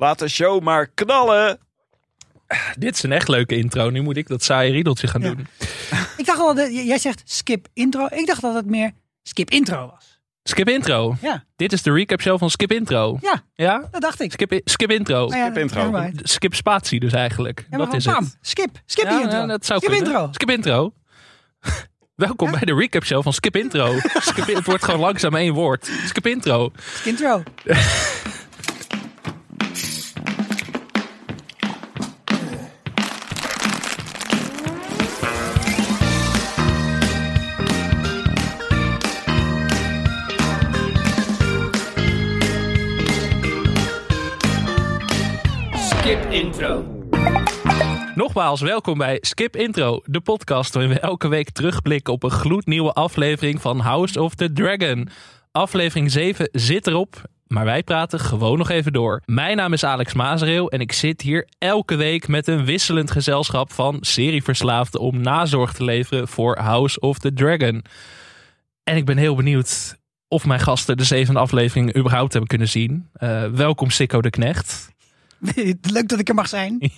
Laat de show maar knallen. Dit is een echt leuke intro. Nu moet ik dat saaie riedeltje gaan Ja. doen. Ik dacht al, dat, jij zegt skip intro. Ik dacht dat het meer skip intro was. Skip intro. Ja, Dit is de recap show van Skip intro. ja Ja? dat dacht ik. Skip, skip intro. Ja, Skip intro. Skip spatie dus eigenlijk. Ja, dat is bam. het. Skip. Skip die intro. ja, dat zou skip kunnen. intro. Skip intro. Welkom bij de recap show van Skip intro. Skip, het wordt gewoon langzaam één woord. Skip intro. Skip intro. Nogmaals, welkom bij Skip Intro, de podcast waarin we elke week terugblikken op een gloednieuwe aflevering van House of the Dragon. Aflevering 7 zit erop, maar wij praten gewoon nog even door. Mijn naam is Alex Mazereel en ik zit hier elke week met een wisselend gezelschap van serieverslaafden om nazorg te leveren voor House of the Dragon. En ik ben heel benieuwd of mijn gasten de zevende aflevering überhaupt hebben kunnen zien. Eh, welkom Sikko de Knecht. Leuk dat ik er mag zijn.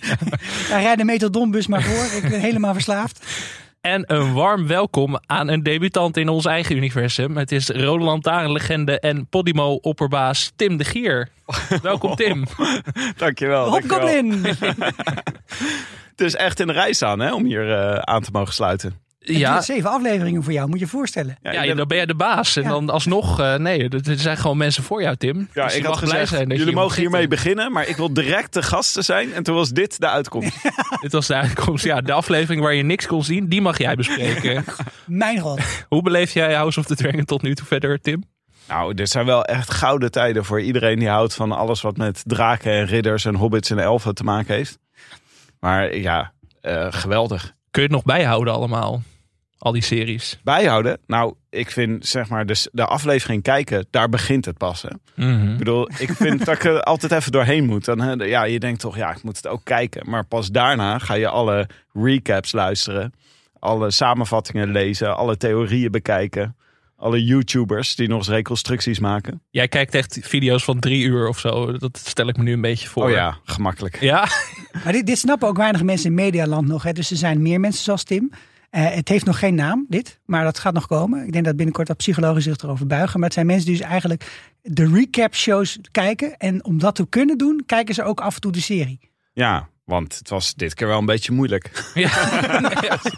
Ja, rijd de metadonbus maar voor. Ik ben helemaal verslaafd. En een warm welkom aan een debutant in ons eigen universum. Het is Rode Lantaarnlegende en Podimo-opperbaas Tim de Gier. Welkom Tim. Dankjewel. dankjewel. Hopgoblin. Het is echt in de rij staan hè, om hier eh, aan te mogen sluiten. Ja. Zeven afleveringen voor jou, moet je je voorstellen. Ja, ja, dan ben jij de baas. En Ja. dan alsnog, eh, nee, er zijn gewoon mensen voor jou Tim. ja, Dus je ik had gezegd, zijn dat je jullie hier mogen hiermee beginnen, maar ik wil direct de gasten zijn. En toen was dit de uitkomst. Dit was de uitkomst. Ja, de aflevering waar je niks kon zien, die mag jij bespreken. Mijn god. Hoe beleef jij House of the Dragon tot nu toe verder, Tim? nou, dit zijn wel echt gouden tijden voor iedereen die houdt van alles wat met draken en ridders en hobbits en elfen te maken heeft. Maar ja, eh, geweldig. Kun je het nog bijhouden allemaal? Al die series. Bijhouden? Nou, ik vind zeg maar de, de aflevering kijken, daar begint het pas. Hè? Mhm. Ik bedoel, ik vind dat ik er altijd even doorheen moet. Dan, hè, ja, je denkt toch, ja, ik moet het ook kijken. Maar pas daarna ga je alle recaps luisteren. Alle samenvattingen lezen. Alle theorieën bekijken. Alle YouTubers die nog eens reconstructies maken. Jij kijkt echt video's van drie uur of zo. Dat stel ik me nu een beetje voor. Oh ja, gemakkelijk. Ja? Maar dit, dit snappen ook weinig mensen in Medialand nog. Hè. Dus er zijn meer mensen zoals Tim. Eh, het heeft nog geen naam, dit. Maar dat gaat nog komen. Ik denk dat binnenkort wat psychologen zich erover buigen. Maar het zijn mensen die dus eigenlijk de recap shows kijken. En om dat te kunnen doen, kijken ze ook af en toe de serie. Ja, want het was dit keer wel een beetje moeilijk. Ja.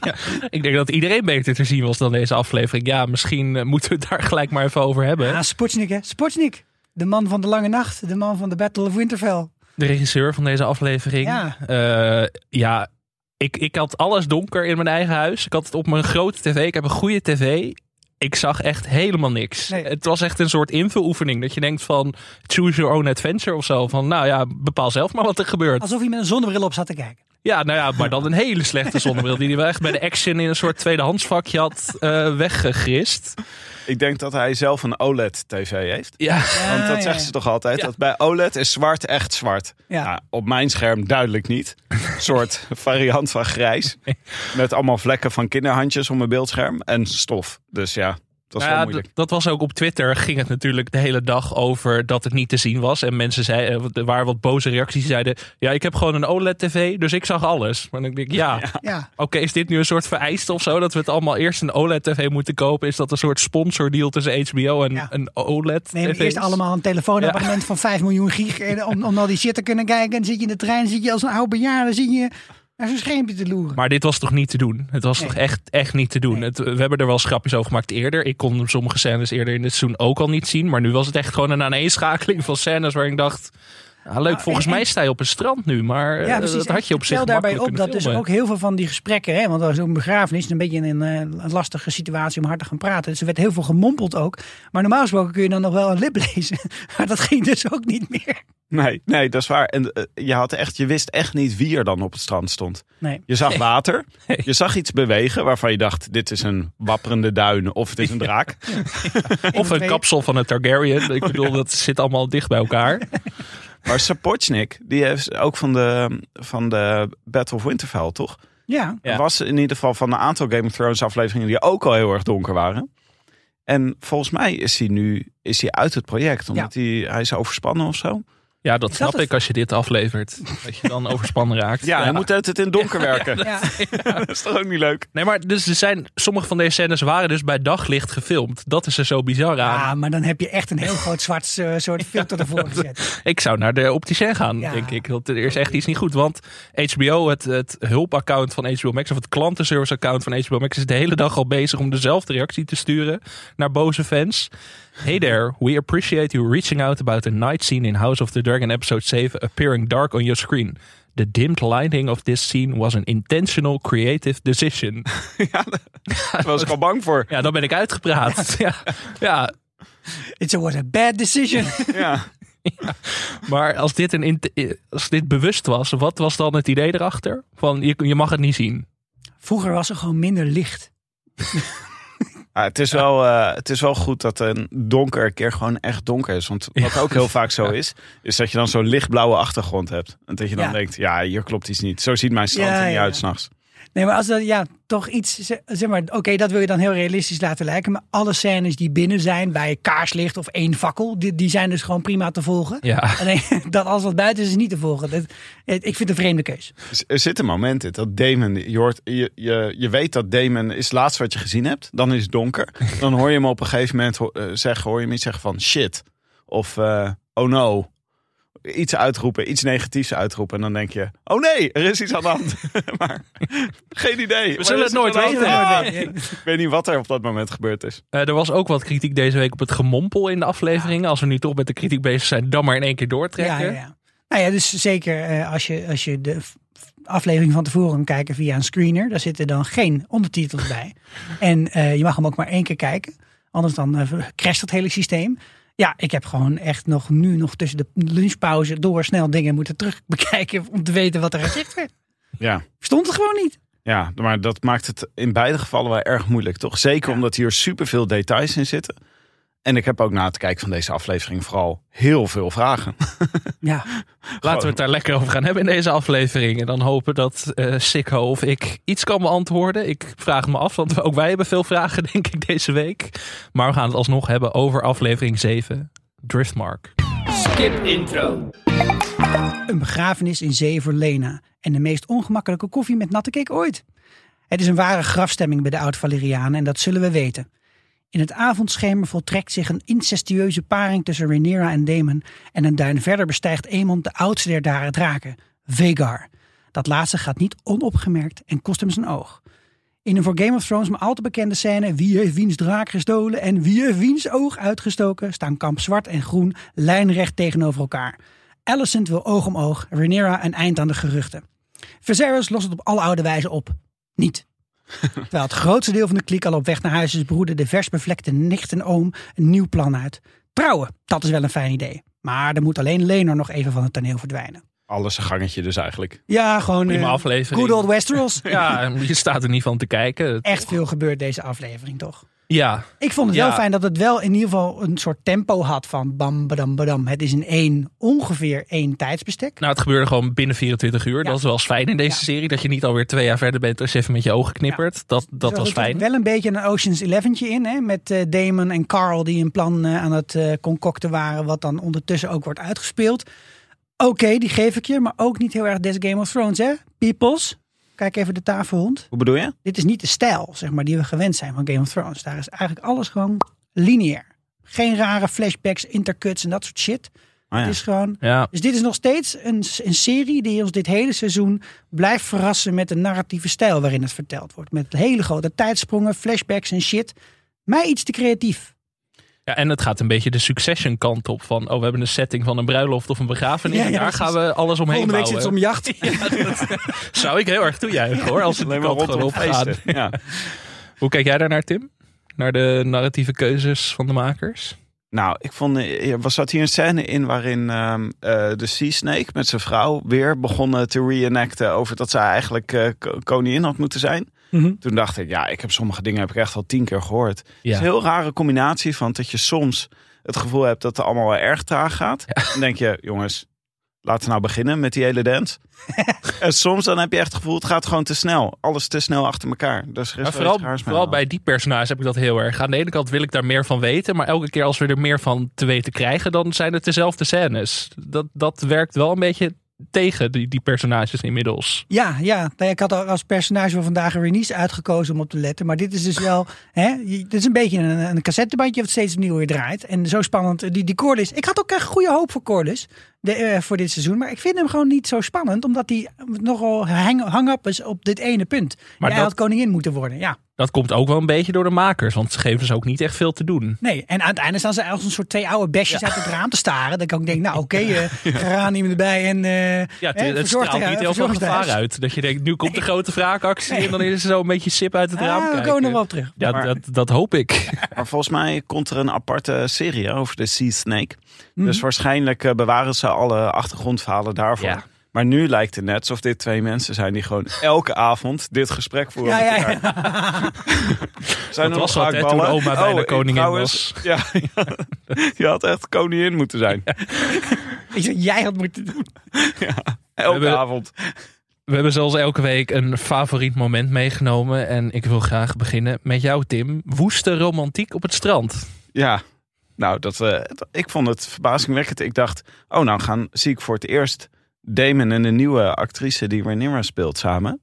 Ja. Ik denk dat iedereen beter te zien was dan deze aflevering. Ja, misschien eh, moeten we het daar gelijk maar even over hebben. Ah, Spotnik hè. Spotnik. De man van de lange nacht. De man van de Battle of Winterfell. De regisseur van deze aflevering. Ja. Eh, ja, ik, ik had alles donker in mijn eigen huis. Ik had het op mijn grote tv. Ik heb een goede tv. Ik zag echt helemaal niks. Nee. Het was echt een soort invuloefening. Dat je denkt van choose your own adventure of zo. Van nou ja, bepaal zelf maar wat er gebeurt. Alsof hij met een zonnebril op zat te kijken. Ja, nou ja, maar dan een hele slechte zonnebril. Die hij wel echt bij de action in een soort tweedehandsvakje had eh weggegrist. Ik denk dat hij zelf een OLED-tv heeft. Ja, Want dat ja, zeggen ja. ze toch altijd? Ja. Dat bij OLED is zwart echt zwart. Ja. Nou, op mijn scherm duidelijk niet. Een soort variant van grijs. Met allemaal vlekken van kinderhandjes op mijn beeldscherm. En stof. Dus ja, dat is Nou ja, dat was ook op Twitter. Ging het natuurlijk de hele dag over dat het niet te zien was. En mensen zeiden, eh, er waren wat boze reacties. Die zeiden: Ja, ik heb gewoon een OLED-TV, dus ik zag alles. Maar dan denk ik: Ja, Ja. oké, is dit nu een soort vereiste of zo? Dat we het allemaal eerst een OLED-TV moeten kopen? Is dat een soort sponsordeal tussen HBO en Ja. een OLED? Neem eerst allemaal een telefoonabonnement van 5 miljoen gig. En om, om al die shit te kunnen kijken. En dan zit je in de trein, zit je als een oude bejaarde, zit je naar zo'n schermpje te loeren. Maar dit was toch niet te doen? Het was Nee. toch echt, echt niet te doen? Nee. Het, we hebben er wel grapjes over gemaakt eerder. Ik kon sommige scènes eerder in het seizoen ook al niet zien. Maar nu was het echt gewoon een aaneenschakeling van scènes waar ik dacht... ah, leuk, Nou, volgens en- mij sta je op een strand nu. Maar eh, Ja, precies. dat had je op Ik zich tel daarbij op dat dus ook heel veel van die gesprekken, hè, want dat is ook een begrafenis, een beetje een, eh, een lastige situatie om hard te gaan praten. Dus er werd heel veel gemompeld ook. Maar normaal gesproken kun je dan nog wel een lip lezen. Maar dat ging dus ook niet meer. Nee, nee, dat is waar. En eh, je, had echt, je wist echt niet wie er dan op het strand stond. Nee. Je zag water. Nee. Je zag iets bewegen waarvan je dacht: dit is een wapperende duin of het is een draak. Of een kapsel van een Targaryen. Ik bedoel, dat zit allemaal dicht bij elkaar. Maar Sapochnik, die heeft ook van de, van de Battle of Winterfell, toch? Ja, Ja. Was in ieder geval van een aantal Game of Thrones afleveringen die ook al heel erg donker waren. En volgens mij is hij nu is hij uit het project. Omdat hij, hij is overspannen of zo. Ja, dat Is snap dat het? ik als je dit aflevert. Dat je dan overspannen raakt. Ja, hij moet het in donker werken. Ja. dat is toch ook niet leuk? Nee, maar dus er zijn, sommige van deze scènes waren dus bij daglicht gefilmd. Dat is er zo bizar aan. Ja, maar dan heb je echt een heel groot zwart eh, soort filter ervoor gezet. Ik zou naar de opticien gaan, Ja. denk ik. Want er is echt iets niet goed. Want HBO, het, het hulpaccount van HBO Max, of het klantenservice account van HBO Max, is de hele dag al bezig om dezelfde reactie te sturen naar boze fans. Hey there, we appreciate you reaching out about a night scene in House of the Dragon episode 7 appearing dark on your screen. The dimmed lighting of this scene was an intentional creative decision. Daar was ik al bang voor. Ja, dan ben ik uitgepraat. Ja, ja, It was a bad decision. Ja. maar als dit, een, int- als dit bewust was, wat was dan het idee erachter? Van je, je mag het niet zien. Vroeger was er gewoon minder licht. Ja, het, is wel, eh, het is wel goed dat een donker een keer gewoon echt donker is. Want wat Ja. ook heel vaak zo is, is dat je dan zo'n lichtblauwe achtergrond hebt. En dat je dan Ja. denkt, ja, hier klopt iets niet. Zo ziet mijn strand er niet uit s'nachts. Nee, maar als dat ja, toch iets, zeg zeg maar, oké, dat wil je dan heel realistisch laten lijken. Maar alle scènes die binnen zijn bij kaarslicht of één fakkel, die, die zijn dus gewoon prima te volgen. Ja, Alleen dat alles wat buiten is, is niet te volgen. Dat, ik vind het een vreemde keus. Er zit een moment in dat Damon, je, hoort, je, je, je weet dat Damon is het laatste wat je gezien hebt. Dan is het donker. Dan hoor je hem op een gegeven moment ho- eh, zeggen, hoor je hem iets zeggen van shit. Of eh, oh no. Iets uitroepen, iets negatiefs uitroepen. En dan denk je, oh nee, er is iets aan de hand. maar geen idee. Maar zullen het nooit weten. Ja. Ik weet niet wat er op dat moment gebeurd is. Eh, er was ook wat kritiek deze week op het gemompel in de afleveringen. Als we nu toch met de kritiek bezig zijn, dan maar in één keer doortrekken. Ja, ja, ja. Nou ja, dus zeker eh, als, je, als je de aflevering van tevoren kan kijken via een screener, daar zitten dan geen ondertitels bij. En eh, je mag hem ook maar één keer kijken, anders dan crasht het hele systeem. Ja, ik heb gewoon echt nog nu nog tussen de lunchpauze door snel dingen moeten terug bekijken om te weten wat er gezegd werd. Ja. Stond het gewoon niet. Ja, maar dat maakt het in beide gevallen wel erg moeilijk, toch? Zeker Ja. omdat hier superveel details in zitten. En ik heb ook na het kijken van deze aflevering vooral heel veel vragen. Ja, Laten we het daar lekker over gaan hebben in deze aflevering. En dan hopen dat eh Sikko of ik iets kan beantwoorden. Ik vraag me af, want ook wij hebben veel vragen, denk ik, deze week. Maar we gaan het alsnog hebben over aflevering 7, Driftmark. een begrafenis in zee voor Lena en de meest ongemakkelijke koffie met natte cake ooit. Het is een ware grafstemming bij de oud-Valerianen en dat zullen we weten. In het avondschemer voltrekt zich een incestueuze paring tussen Rhaenyra en Daemon en een duin verder bestijgt Aemon de oudste der dare draken, Vegar. Dat laatste gaat niet onopgemerkt en kost hem zijn oog. In een voor Game of Thrones maar al te bekende scène wie heeft wiens draak gestolen en wie heeft wiens oog uitgestoken staan kamp zwart en groen lijnrecht tegenover elkaar. Alicent wil oog om oog, Rhaenyra een eind aan de geruchten. Viserys lost het op alle oude wijze op. Niet. Terwijl het grootste deel van de kliek al op weg naar huis is, broeden de vers bevlekte nicht en oom een nieuw plan uit. Trouwen, dat is wel een fijn idee. Maar er moet alleen Lenor nog even van het toneel verdwijnen. Alles een gangetje dus eigenlijk. Ja, gewoon Prima eh, aflevering. good old Westeros. Ja, je staat er niet van te kijken. Echt veel gebeurt deze aflevering, toch? Ja, Ik vond het Ja. wel fijn dat het wel in ieder geval een soort tempo had van bam, badam, badam. Het is in één, ongeveer één tijdsbestek. nou het gebeurde gewoon binnen 24 uur. Ja. Dat is wel eens fijn in deze Ja. serie. Dat je niet alweer twee jaar verder bent als je even met je ogen knippert. Dat, dat Er was zit fijn. Wel een beetje een Ocean's Eleventje in, hè? met eh, Damon en Carl die een plan eh, aan het eh, concocten waren, wat dan ondertussen ook wordt uitgespeeld. Oké, die geef ik je, maar ook niet heel erg des Game of Thrones, hè? Peoples, kijk even de tafelhond. Hoe bedoel je? Dit is niet de stijl, zeg maar, die we gewend zijn van Game of Thrones. Daar is eigenlijk alles gewoon lineair. Geen rare flashbacks, intercuts en dat soort shit. Oh ja. Het is gewoon Ja, dus dit is nog steeds een, een serie die ons dit hele seizoen blijft verrassen met de narratieve stijl waarin het verteld wordt. Met hele grote tijdsprongen, flashbacks en shit. Mij iets te creatief. Ja, en het gaat een beetje de succession kant op. Van, oh, we hebben een setting van een bruiloft of een begrafenis. Ja, en daar gaan we alles omheen Volgende week bouwen. zit om jacht. Dat zou ik heel erg toejuichen hoor. Als het Alleen maar rondom feesten. Ja. Hoe kijk jij daar naar, Tim? Naar de narratieve keuzes van de makers? Nou, ik vond, eh, er zat hier een scène in waarin ehm, eh, de Sea Snake met zijn vrouw weer begonnen te reenacten over dat zij eigenlijk eh, ko- koningin had moeten zijn. Mhm. Toen dacht ik, ja, ik heb sommige dingen heb ik echt al tien keer gehoord. Het is een heel rare combinatie van dat je soms het gevoel hebt dat het allemaal wel erg traag gaat. Dan denk je, jongens, laten we nou beginnen met die hele dance. en soms dan heb je echt het gevoel, het gaat gewoon te snel. Alles te snel achter elkaar. Dus er is vooral, vooral bij die personages heb ik dat heel erg. Aan de ene kant wil ik daar meer van weten. Maar elke keer als we er meer van te weten krijgen, dan zijn het dezelfde scènes. Dat, dat werkt wel een beetje tegen die, die personages inmiddels. Ja, ja. Nou ik had al als personage van vandaag Renice uitgekozen om op te letten. Maar dit is dus wel. Hè, dit is een beetje een, een cassettebandje wat steeds opnieuw weer draait. En zo spannend. Die, die Corliss. Ik had ook echt goede hoop voor Corliss. De, eh, voor dit seizoen. Maar ik vind hem gewoon niet zo spannend. Omdat hij nogal hang, hang-up is op dit ene punt. Maar hij dat- had koningin moeten worden. Ja. Dat komt ook wel een beetje door de makers. Want ze geven ze ook niet echt veel te doen. Nee, en uiteindelijk staan ze als een soort twee oude besjes uit het raam te staren. Dat ik ook denk, nou oké, eh geranium erbij en eh Ja, het, het verzorgd- straalt niet heel veel gevaar uit. Dat je denkt, nu komt de grote wraakactie. En dan is er zo een beetje sip uit het raam Ah, we kijken. komen er wel op terug. Ja, Maar- dat, dat hoop ik. Maar volgens mij komt er een aparte serie over de Sea Snake. Mhm. Dus waarschijnlijk eh, bewaren ze alle achtergrondverhalen daarvoor. Ja. Maar nu lijkt het net alsof dit twee mensen zijn die gewoon elke avond dit gesprek voeren. Ja, ja, ja. Zijn Dat er was nog toen oma bijna en koningin trouwens, Ja, ja, je had echt koningin moeten zijn. Jij had moeten doen. Elke hebben- avond. We hebben zoals elke week een favoriet moment meegenomen. En ik wil graag beginnen met jou, Tim. Woeste romantiek op het strand. Ja, nou, dat, eh, ik vond het verbazingwekkend. Ik dacht, oh, nou gaan, zie ik voor het eerst Damon en een nieuwe actrice die Rhaenyra speelt samen.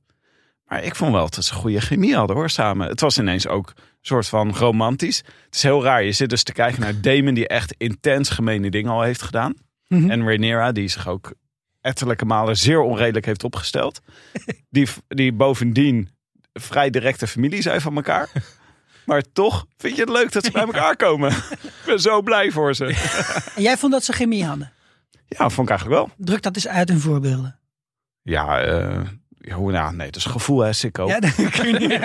Maar ik vond wel dat ze goede chemie hadden hoor, samen. Het was ineens ook een soort van romantisch. Het is heel raar. Je zit dus te kijken naar Damon die echt intens gemene dingen al heeft gedaan. Mhm. En Rhaenyra die zich ook ettelijke malen zeer onredelijk heeft opgesteld. die, die bovendien vrij directe familie zijn van elkaar. Maar toch vind je het leuk dat ze bij elkaar komen. ik ben zo blij voor ze. En jij vond dat ze chemie hadden. Ja, vond ik eigenlijk wel. Druk dat eens uit in voorbeelden. Ja, eh, ja, hoe- nou, nee, het is gevoel hè, Sikko. Ja, dat kun je niet.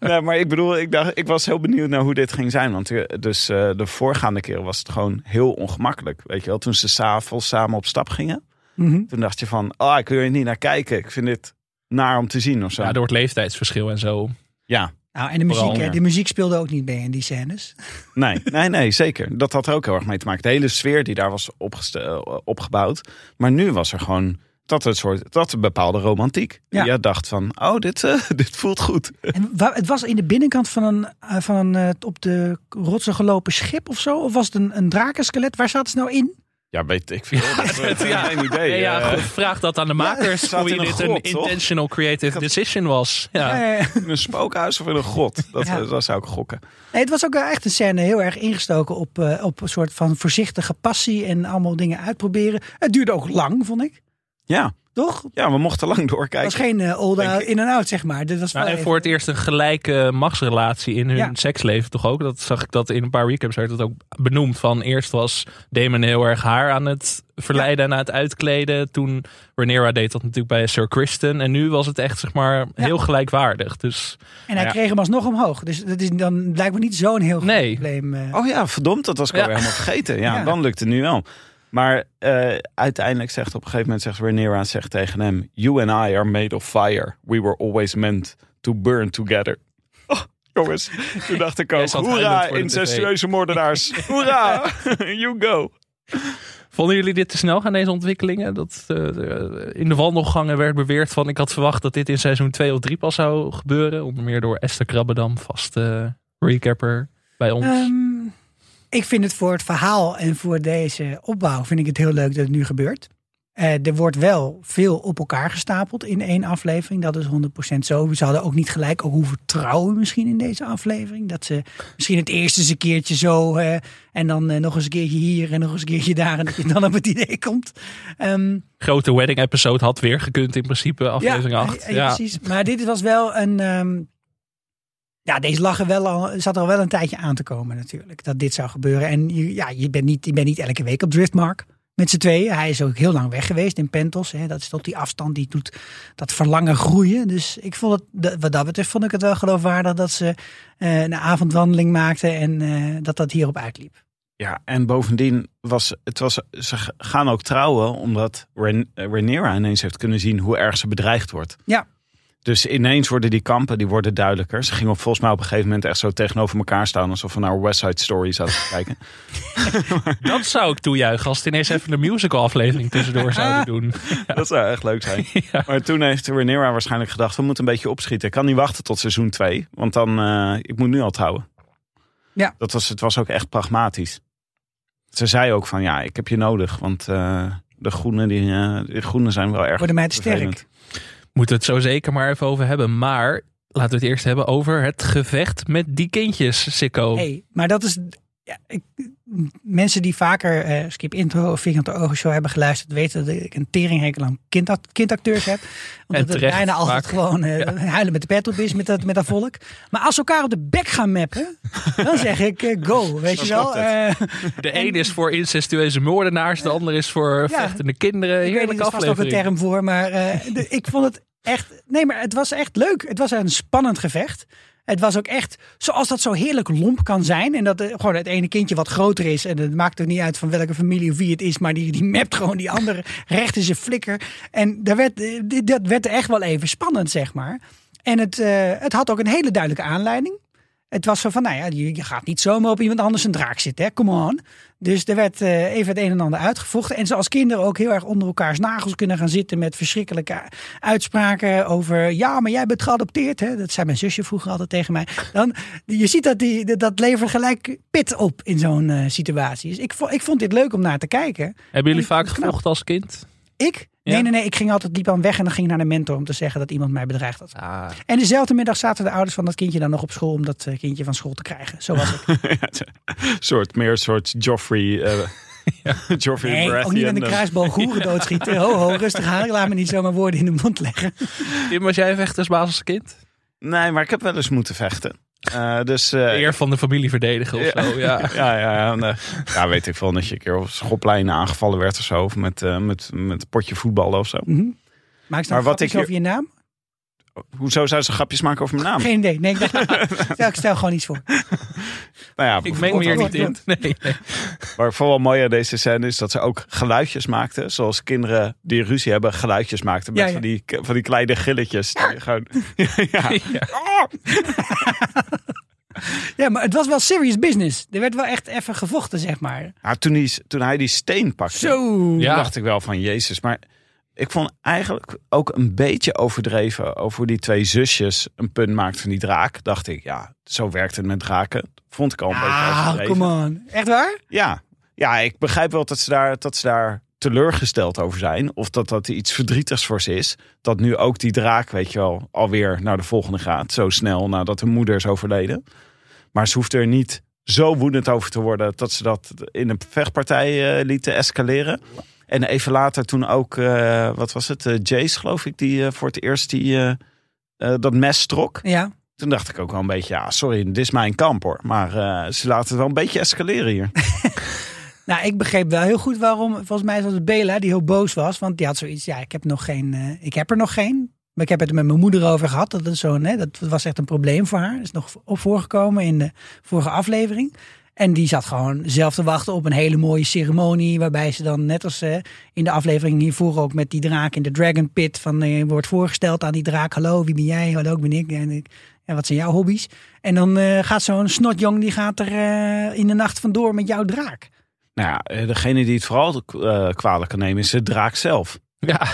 Nee, maar ik bedoel, ik, dacht, ik was heel benieuwd naar hoe dit ging zijn. Want eh, dus eh, de voorgaande keer was het gewoon heel ongemakkelijk. Weet je wel, toen ze s'avonds samen op stap gingen. Mhm. Toen dacht je van, ah, ik wil er niet naar kijken. Ik vind dit naar om te zien of zo. Ja, door het leeftijdsverschil en zo. ja. Nou, en de muziek, Vooral, hè, ja. de muziek speelde ook niet mee in die scènes. Nee, nee, nee, zeker. Dat had er ook heel erg mee te maken. De hele sfeer die daar was eh, opgebouwd. Maar nu was er gewoon dat een soort, dat een bepaalde romantiek. Ja. Je dacht van, oh, dit, eh, dit voelt goed. En het was in de binnenkant van een, eh, van een op de rotsen gelopen schip of zo? Of was het een, een drakenskelet? Waar zaten ze nou in? Ja, weet ik veel. Dat is Ja. geen idee. Nee, ja, Eh, goed, vraag dat aan de makers. hoe je een dit grot, een toch? intentional creative decision was. Ja. In een spookhuis of in een grot. Dat, Ja. eh, dat zou ik gokken. nee, het was ook echt een scène heel erg ingestoken op, eh, op een soort van voorzichtige passie en allemaal dingen uitproberen. Het duurde ook lang, vond ik. Ja, Toch? Het ja we mochten lang doorkijken. was geen eh, old Denk out, ik. in en out, zeg maar. Dit was Nou, wel en even- voor het eerst een gelijke machtsrelatie in hun Ja. seksleven toch ook. Dat zag ik dat in een paar recaps werd het ook benoemd. Van eerst was Damon heel erg haar aan het verleiden en aan het uitkleden. Toen Rhaenyra deed dat natuurlijk bij Sir Kristen. En nu was het echt zeg maar heel gelijkwaardig. Dus En hij Ja. kreeg hem alsnog omhoog. Dus dat is dan blijkbaar niet zo'n heel groot Nee. probleem. eh. Oh ja, verdomd, dat was ik Ja. alweer helemaal vergeten. Ja, Ja. dan lukt het nu wel. Maar eh, uiteindelijk zegt op een gegeven moment zegt Rhaenyra zegt tegen hem: You and I are made of fire. We were always meant to burn together. Oh, jongens, toen dacht ik ook: hoera, incestueuze moordenaars. Hoera, you go. vonden jullie dit te snel gaan deze ontwikkelingen? Dat eh, in de wandelgangen werd beweerd van ik had verwacht dat dit in seizoen 2 of 3 pas zou gebeuren. Onder meer door Esther Krabbedam, vaste recapper bij ons. Ehm, ik vind het voor het verhaal en voor deze opbouw vind ik het heel leuk dat het nu gebeurt. Eh, er wordt wel veel op elkaar gestapeld in één aflevering. Dat is 100% zo. Ze hadden ook niet gelijk ook hoe vertrouwen misschien in deze aflevering. Dat ze misschien het eerste eens een keertje zo en dan eh, nog eens een keertje hier en nog eens een keertje daar. En dat je dan op het idee komt. Ehm, Grote wedding episode had weer gekund in principe, aflevering 8. Ja, ja, precies. Maar dit was wel een. ehm, ja, deze lag er wel al, zat er al wel een tijdje aan te komen natuurlijk. Dat dit zou gebeuren. En je, ja, je, bent niet, je bent niet elke week op Driftmark met z'n tweeën. Hij is ook heel lang weg geweest in Pentos. Hè. Dat is tot die afstand die doet dat verlangen groeien. Dus ik vond het, dat- wat dat betreft vond ik het wel geloofwaardig dat ze eh, een avondwandeling maakten en eh, dat dat hierop uitliep. Ja, en bovendien was het was, ze gaan ook trouwen omdat Ren- Rhaenyra ineens heeft kunnen zien hoe erg ze bedreigd wordt. Ja. Dus ineens worden die kampen die worden duidelijker. Ze gingen op, volgens mij op een gegeven moment echt zo tegenover elkaar staan. Alsof we naar West Side Story te kijken. Dat zou ik toejuichen als het ineens even een musical aflevering tussendoor zouden doen. Dat zou echt leuk zijn. Ja. Maar toen heeft Rhaenyra waarschijnlijk gedacht... we moeten een beetje opschieten. Ik kan niet wachten tot seizoen 2. Want dan, eh, ik moet nu al trouwen. Ja. Dat was, het was ook echt pragmatisch. Ze zei ook van, ja, ik heb je nodig. Want eh, de, groenen, die, eh, de groenen zijn wel erg Worden mij te sterk. Moeten we het zo zeker maar even over hebben. Maar laten we het eerst hebben over het gevecht met die kindjes, Sikko. Hey, maar dat is. Ja, ik, mensen die vaker eh, Skip Intro of Vierkante Ogen Show hebben geluisterd, weten dat ik een teringhekel aan kind, kindacteurs heb. Omdat het bijna altijd vaak. gewoon eh, huilen met de pet op is met dat, met dat volk. Maar als ze elkaar op de bek gaan mappen, dan zeg ik eh, go. Weet je wel? De ene is voor incestueuze moordenaars, de andere is voor Ja. vechtende kinderen. ik weet niet, Heerlijke er is vast ook een term voor, maar de- ik vond het echt. Nee, maar het was echt leuk. Het was een spannend gevecht. Het was ook echt zoals dat zo heerlijk lomp kan zijn. En dat eh, gewoon het ene kindje wat groter is. En het maakt er niet uit van welke familie of wie het is. Maar die, die mapt gewoon die andere recht in zijn flikker. En daar werd, eh, dat werd echt wel even spannend, zeg maar. En het, eh, het had ook een hele duidelijke aanleiding. Het was zo van, nou ja, je, gaat niet zomaar op iemand anders een draak zitten, hè? Come on. Dus er werd eh, even het een en ander uitgevochten. En zoals kinderen ook heel erg onder elkaars nagels kunnen gaan zitten met verschrikkelijke uitspraken over, ja, maar jij bent geadopteerd, hè? Dat zei mijn zusje vroeger altijd tegen mij. Dan, je ziet dat die, dat levert gelijk pit op in zo'n eh, situatie. Dus ik, ik vond dit leuk om naar te kijken. Hebben jullie vaak gevochten als kind? Ik? Ja. Nee, nee, nee. Ik ging altijd liep aan weg en dan ging ik naar de mentor om te zeggen dat iemand mij bedreigd had. Ah. En dezelfde middag zaten de ouders van dat kindje dan nog op school om dat eh, kindje van school te krijgen. Zo was het. Soort, meer een soort Joffrey... eh Joffrey Nee, ook niet Baratheon. met een kruisboog goeren doodschieten. Ho, ho, rustig aan. Laat me niet zomaar woorden in de mond leggen. Tim, was jij vechtersbaas als kind? Nee, maar ik heb wel eens moeten vechten. Eh, dus... eh, Eer van de familie verdedigen of Ja. zo. Ja. Ja, ja, ja. En, ja, weet ik veel. Dat je een keer op schoolplein aangevallen werd of zo. Of met, eh, met, met een potje voetballen of zo. Mhm. Maak eens Maar wat ik- over je naam? Hoezo zou ze grapjes maken over mijn naam? Geen idee. Nee, ik, dacht, stel, ik stel gewoon iets voor. Nou ja, Ik meng me hier niet in. Nee, nee. Maar vooral mooi aan deze scène is dat ze ook geluidjes maakten. Zoals kinderen die ruzie hebben geluidjes maakten. Met Ja, ja. Van, die, van die kleine gilletjes. Die gewoon, ja. Ja. Ja, maar het was wel serious business. Er werd wel echt even gevochten, zeg maar. Nou, toen, die, toen hij die steen pakte, Zo. Ja. dacht ik wel van Jezus. Maar ik vond eigenlijk ook een beetje overdreven over hoe die twee zusjes een punt maakt van die draak. Dacht ik, ja, zo werkt het met draken. Vond ik al een beetje Ah, overdreven. come on. Echt waar? Ja. ja, ik begrijp wel dat ze, daar, dat ze daar teleurgesteld over zijn. Of dat dat iets verdrietigs voor ze is. Dat nu ook die draak, weet je wel, alweer naar de volgende gaat. Zo snel nadat hun moeder is overleden. Maar ze hoeft er niet zo woedend over te worden dat ze dat in een vechtpartij eh, lieten escaleren. En even later toen ook, eh, wat was het, eh, Jace geloof ik, die eh, voor het eerst die, dat mes trok. Ja. Toen dacht ik ook wel een beetje, ja sorry, dit is mijn kamp hoor. Maar ze laten het wel een beetje escaleren hier. Nou, ik begreep wel heel goed waarom. Volgens mij was het Bela die heel boos was. Want die had zoiets, ja, ik heb, nog geen, ik heb er nog geen. Maar ik heb het er met mijn moeder over gehad. Dat, is zo, hè, dat was echt een probleem voor haar. Dat is nog op voorgekomen in de vorige aflevering. En die zat gewoon zelf te wachten op een hele mooie ceremonie. Waarbij ze dan, net als eh, in de aflevering hiervoor ook met die draak in de Dragon Pit. Van, eh, wordt voorgesteld aan die draak. Hallo, wie ben jij? Hallo, ik ben ik. En ik ja, wat zijn jouw hobby's? En dan eh, gaat zo'n snotjong, die gaat er eh, in de nacht vandoor met jouw draak. Nou ja, degene die het vooral eh, kwalijk kan nemen is de draak zelf. Ja,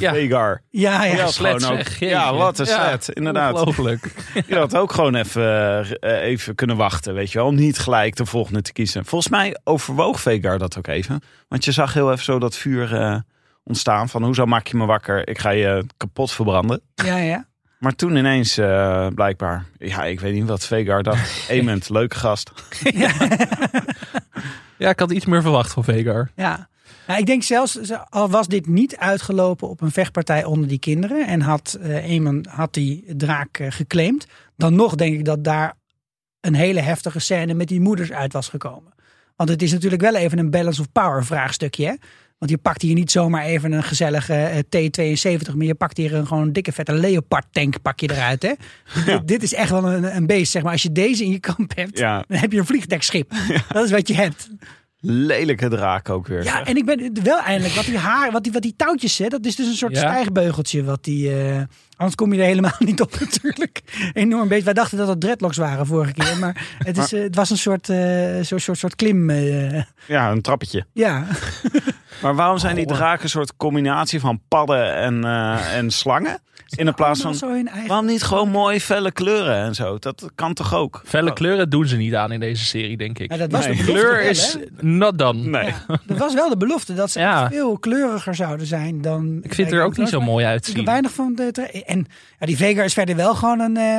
Ja. Vegar. Ja, ja. Slet gewoon ook- ja, wat een Ja, set, inderdaad. Ongelooflijk. Je had ook gewoon even, eh, even kunnen wachten, weet je wel. Niet gelijk de volgende te kiezen. Volgens mij overwoog Vegar dat ook even. Want je zag heel even zo dat vuur eh, ontstaan van... hoezo maak je me wakker? Ik ga je kapot verbranden. ja, ja. Maar toen ineens eh, blijkbaar... Ja, ik weet niet wat Vegar dacht. Ament, leuke gast. Ja, ik had iets meer verwacht van Vegar. Ja. Nou, ik denk zelfs, ze- al was dit niet uitgelopen op een vechtpartij onder die kinderen en had eh Eamon had die draak eh, geclaimd, dan nog denk ik dat daar een hele heftige scène met die moeders uit was gekomen. Want het is natuurlijk wel even een balance of power vraagstukje. Hè? Want je pakt hier niet zomaar even een gezellige eh, T-72, maar je pakt hier een gewoon dikke vette Leopard tank pak je eruit. Hè? Dit, dit is echt wel een, een beest. Zeg maar. Als je deze in je kamp hebt, Ja, dan heb je een vliegdekschip. Dat is wat je hebt. Lelijke draak ook weer. Ja, zeg. en ik ben wel eindelijk, wat die haar, wat die, wat die touwtjes zet, dat is dus een soort Ja. stijgbeugeltje. Wat die, eh, anders kom je er helemaal niet op natuurlijk. Enorm beetje. Wij dachten dat het dreadlocks waren vorige keer, maar het, is, eh, het was een soort, eh, soort, soort, soort klim. eh, Ja, een trappetje. ja. Maar waarom zijn die draken een soort combinatie van padden en, eh, en slangen? In de plaats van... Zo eigen... Waarom niet gewoon mooi felle kleuren en zo? Dat kan toch ook? Felle kleuren doen ze niet aan in deze serie, denk ik. Ja, dat was Nee. de belofte Kleur wel, is not done. Nee. Ja, dat was wel de belofte dat ze Ja. veel kleuriger zouden zijn dan. Ik vind het er ook niet zo mooi Ik heb uitzien. weinig van de. En ja, die Vega is verder wel gewoon een. eh,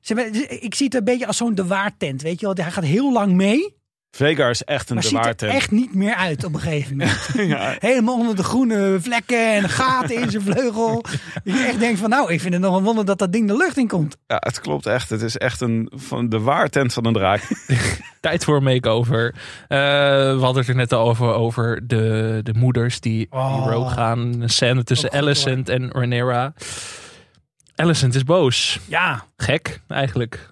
ze hebben- ik zie het een beetje als zo'n de waartent, weet je wel. Hij gaat heel lang mee, Vegar is echt een maar de ziet er waartent. echt niet meer uit op een gegeven moment. Ja, Helemaal onder de groene vlekken en gaten in zijn vleugel. Dat je echt denkt van nou, ik vind het nog een wonder dat dat ding de lucht in komt. ja, het klopt echt. Het is echt een, van de waartent van een draak. Tijd voor een makeover. Eh, we hadden het er net al over, over de, de moeders die, Oh. die rogue gaan. Een scène tussen goed, Alicent en Rhaenyra. Alicent is boos. Ja, Gek, eigenlijk.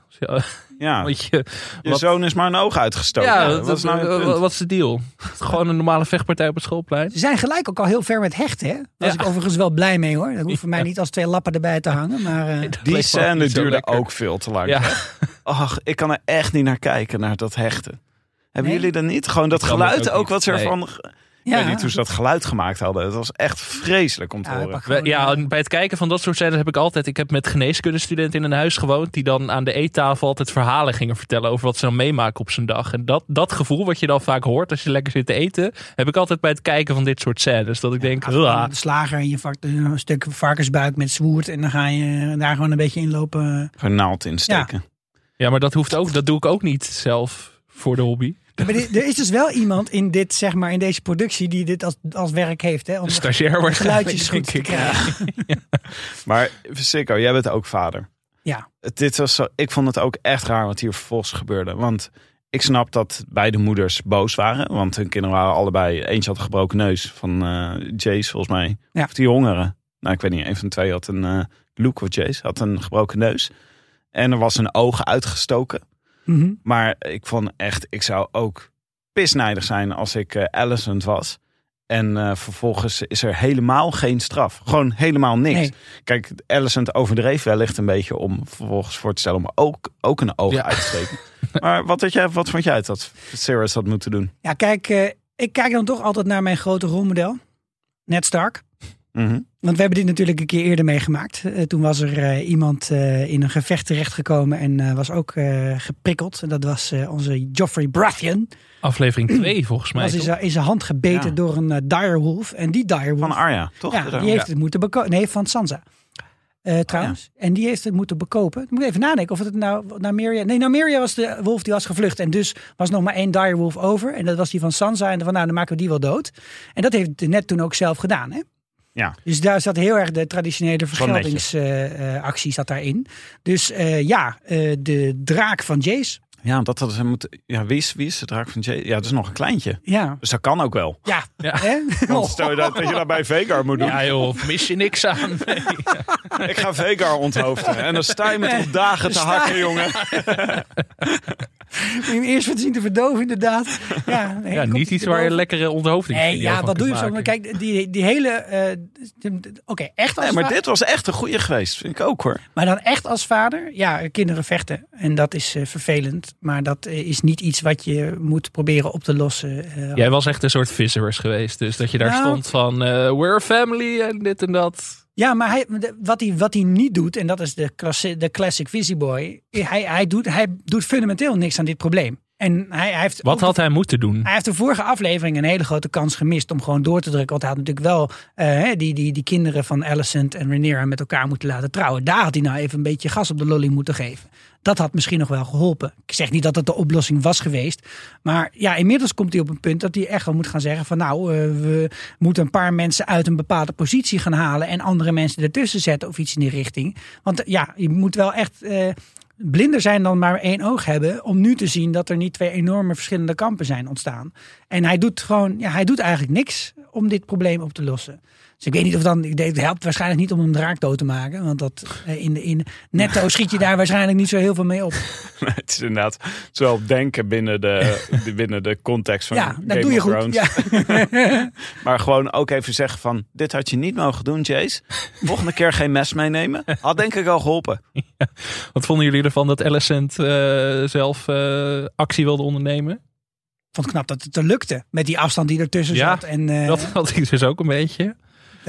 Ja, Want je, je wat- zoon is maar een oog uitgestoken. ja, wat is nou wat, punt? wat is de deal? Gewoon een normale vechtpartij op het schoolplein? ze zijn gelijk ook al heel ver met hechten. Hè? Daar was Ja. ik overigens wel blij mee hoor. Dat hoeft voor mij niet als twee lappen erbij te hangen. Maar eh, Die scène duurde lekker. ook veel te lang. Ja, Ach, ik kan er echt niet naar kijken, naar dat hechten. Hebben Nee? jullie dat niet? Gewoon dat geluid ook wat ze Nee. Ervan... Ik weet niet hoe ze dat geluid gemaakt hadden. Het was echt vreselijk om te Ja, horen. gewoon, ja, eh, bij het kijken van dat soort scènes heb ik altijd... Ik heb met geneeskundestudenten in een huis gewoond... die dan aan de eettafel altijd verhalen gingen vertellen... over wat ze dan meemaken op zijn dag. En dat, dat gevoel wat je dan vaak hoort als je lekker zit te eten... heb ik altijd bij het kijken van dit soort scènes. Dat ik denk, de slager en je vakt een stuk varkensbuik met zwoerd. En dan ga je daar gewoon een beetje inlopen. Gewoon naald insteken. ja, maar dat hoeft ook, dat doe ik ook niet zelf voor de hobby. Maar dit- er is dus wel iemand in, dit, zeg maar, in deze productie die dit als, als werk heeft. Hè, om stagiair waarschijnlijk, geluidjes goed te. Maar Sikko, jij bent ook vader. Ja. Dit was zo, ik vond het ook echt raar wat hier vervolgens gebeurde. Want ik snap dat beide moeders boos waren. Want hun kinderen waren allebei... Eentje had een gebroken neus van eh Jace volgens mij. Ja. Of die jongere. Nou, ik weet niet. Een van de twee had een... eh Luke of Jace had een gebroken neus. En er was een oog uitgestoken. Mhm. Maar ik vond echt... Ik zou ook pisnijdig zijn als ik Alicent was. En eh, vervolgens is er helemaal geen straf. Gewoon helemaal niks. Nee. Kijk, Alicent overdreef wellicht een beetje om vervolgens voor te stellen om ook, ook een oog Ja. uit te steken. maar wat, had jij, wat vond jij dat Sarah had moeten doen? Ja, kijk, eh, ik kijk dan toch altijd naar mijn grote rolmodel. Ned Stark. Mhm. Want we hebben dit natuurlijk een keer eerder meegemaakt. Eh, toen was er eh, iemand eh, in een gevecht terechtgekomen en eh, was ook eh, geprikkeld. En dat was eh, onze Joffrey Baratheon. Aflevering 2 volgens mij. Was in toch? zijn, in zijn hand gebeten Ja. door een direwolf. En die direwolf... Van Arya, toch? Ja, die heeft het moeten bekopen. Nee, van Sansa. Eh, trouwens. En die heeft het moeten bekopen. Ik moet even nadenken of het nou Nameria... Nee, Nameria was de wolf die was gevlucht. En dus was nog maar één direwolf over. En dat was die van Sansa. En van nou, dan maken we die wel dood. En dat heeft net toen ook zelf gedaan, hè? Ja. Dus daar zat heel erg de traditionele netjes. vergeldingsactie zat daarin. Dus eh, ja, eh, de draak van Jace. Ja, dat hadden ze moeten. Ja, wie is, wie is de draak van Jay? Ja, dat is nog een kleintje. Ja, Dus dat kan ook wel. ja. Ja. Hè? Want stel je dat, dat je dat bij Vegar moet doen. Ja joh, mis je niks aan. Nee. Ik ga Vegar onthoofden. En dan sta je met toch dagen te hakken, jongen. Moet eerst wat zien te verdoven, inderdaad. Ja, nee, Ja, niet iets waar je lekkere onthoofding Nee, ja, wat doe je zo? Maar Kijk, die, die hele. eh, Oké, echt als Nee, maar dit was echt een goede geweest. Vind ik ook hoor. maar dan echt als vader. Ja, kinderen vechten. En dat is eh, vervelend. Maar dat eh, is niet iets wat je moet proberen op te lossen. eh, Jij was echt een soort visitors geweest. Dus dat je daar Nou. stond van eh, we're a family en dit en dat. Ja, maar hij, wat, hij, wat hij niet doet, en dat is de, de classic Visiboy. Hij, hij, doet, hij doet fundamenteel niks aan dit probleem. En hij, hij heeft Wat had hij moeten doen? Hij heeft de vorige aflevering een hele grote kans gemist om gewoon door te drukken. Want hij had natuurlijk wel eh, die, die, die kinderen van Alicent en Rhaenyra met elkaar moeten laten trouwen. Daar had hij nou even een beetje gas op de lolly moeten geven. Dat had misschien nog wel geholpen. Ik zeg niet dat het de oplossing was geweest. Maar ja, inmiddels komt hij op een punt dat hij echt wel moet gaan zeggen van nou, eh, we moeten een paar mensen uit een bepaalde positie gaan halen en andere mensen ertussen zetten of iets in die richting. Want ja, je moet wel echt... eh, blinder zijn dan maar één oog hebben. Om nu te zien dat er niet twee enorme verschillende kampen zijn ontstaan. En hij doet gewoon, ja, hij doet eigenlijk niks om dit probleem op te lossen. Dus ik weet niet of dan, ik denk, het helpt waarschijnlijk niet om een draak dood te maken. Want dat eh, in, de, in netto schiet je daar waarschijnlijk niet zo heel veel mee op. het is inderdaad zo denken binnen de, binnen de context van Ja, Game dat doe je goed. Ja. Maar gewoon ook even zeggen van, dit had je niet mogen doen, Jace. Volgende keer geen mes meenemen. Had denk ik al geholpen. Wat vonden jullie ervan dat Alicent eh, zelf eh, actie wilde ondernemen? Ik vond het knap dat het er lukte. Met die afstand die ertussen Ja, zat. En eh, Dat had ik dus ook een beetje.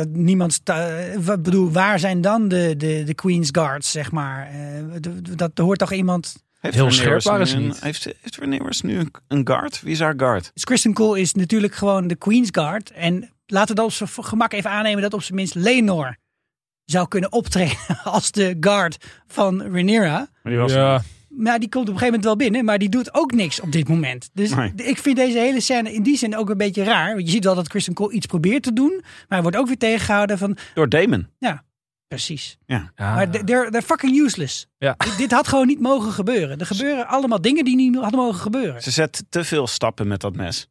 Dat niemand. sta- eh, wat bedoel, waar zijn dan de, de, de Queen's Guards, zeg maar? Eh, de- dat hoort toch iemand. Heeft Heel scherp waren nu ze een- niet. Heeft, heeft Rhaenyra nu een, een guard? Wie is haar guard? Dus Kristen Cole is natuurlijk gewoon de Queen's Guard. En laten we dan op zijn gemak even aannemen dat op zijn minst Lenor zou kunnen optreden als de guard van Rhaenyra. Maar die was Ja, Maar die komt op een gegeven moment wel binnen, maar die doet ook niks op dit moment. Dus Nee. ik vind deze hele scène in die zin ook een beetje raar. Want je ziet wel dat Kristen Cole iets probeert te doen, maar hij wordt ook weer tegengehouden van, door Damon. precies. ja. Maar they're, they're fucking useless. Ja. Dit, dit had gewoon niet mogen gebeuren. Er gebeuren allemaal dingen die niet hadden mogen gebeuren. Ze zet te veel stappen met dat mes.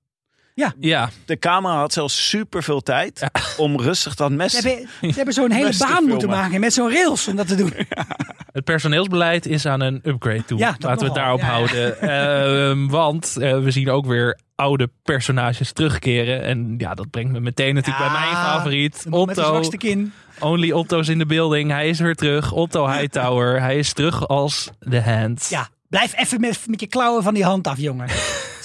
Ja, De camera had zelfs super veel tijd om rustig dat mes... Ze hebben, ze hebben zo'n hele baan moeten maken met zo'n rails om dat te doen. het personeelsbeleid is aan een upgrade toe. Ja, Laten we het daarop Ja, ja. houden. Ehm, want eh, we zien ook weer oude personages terugkeren. En ja, dat brengt me meteen natuurlijk Ja, bij mijn favoriet. De de Otto. zwakste kin. Only Otto's in the building. Hij is weer terug. Otto Hightower. Hij is terug als The Hand. Ja, blijf even met, met je klauwen van die hand af, jongen.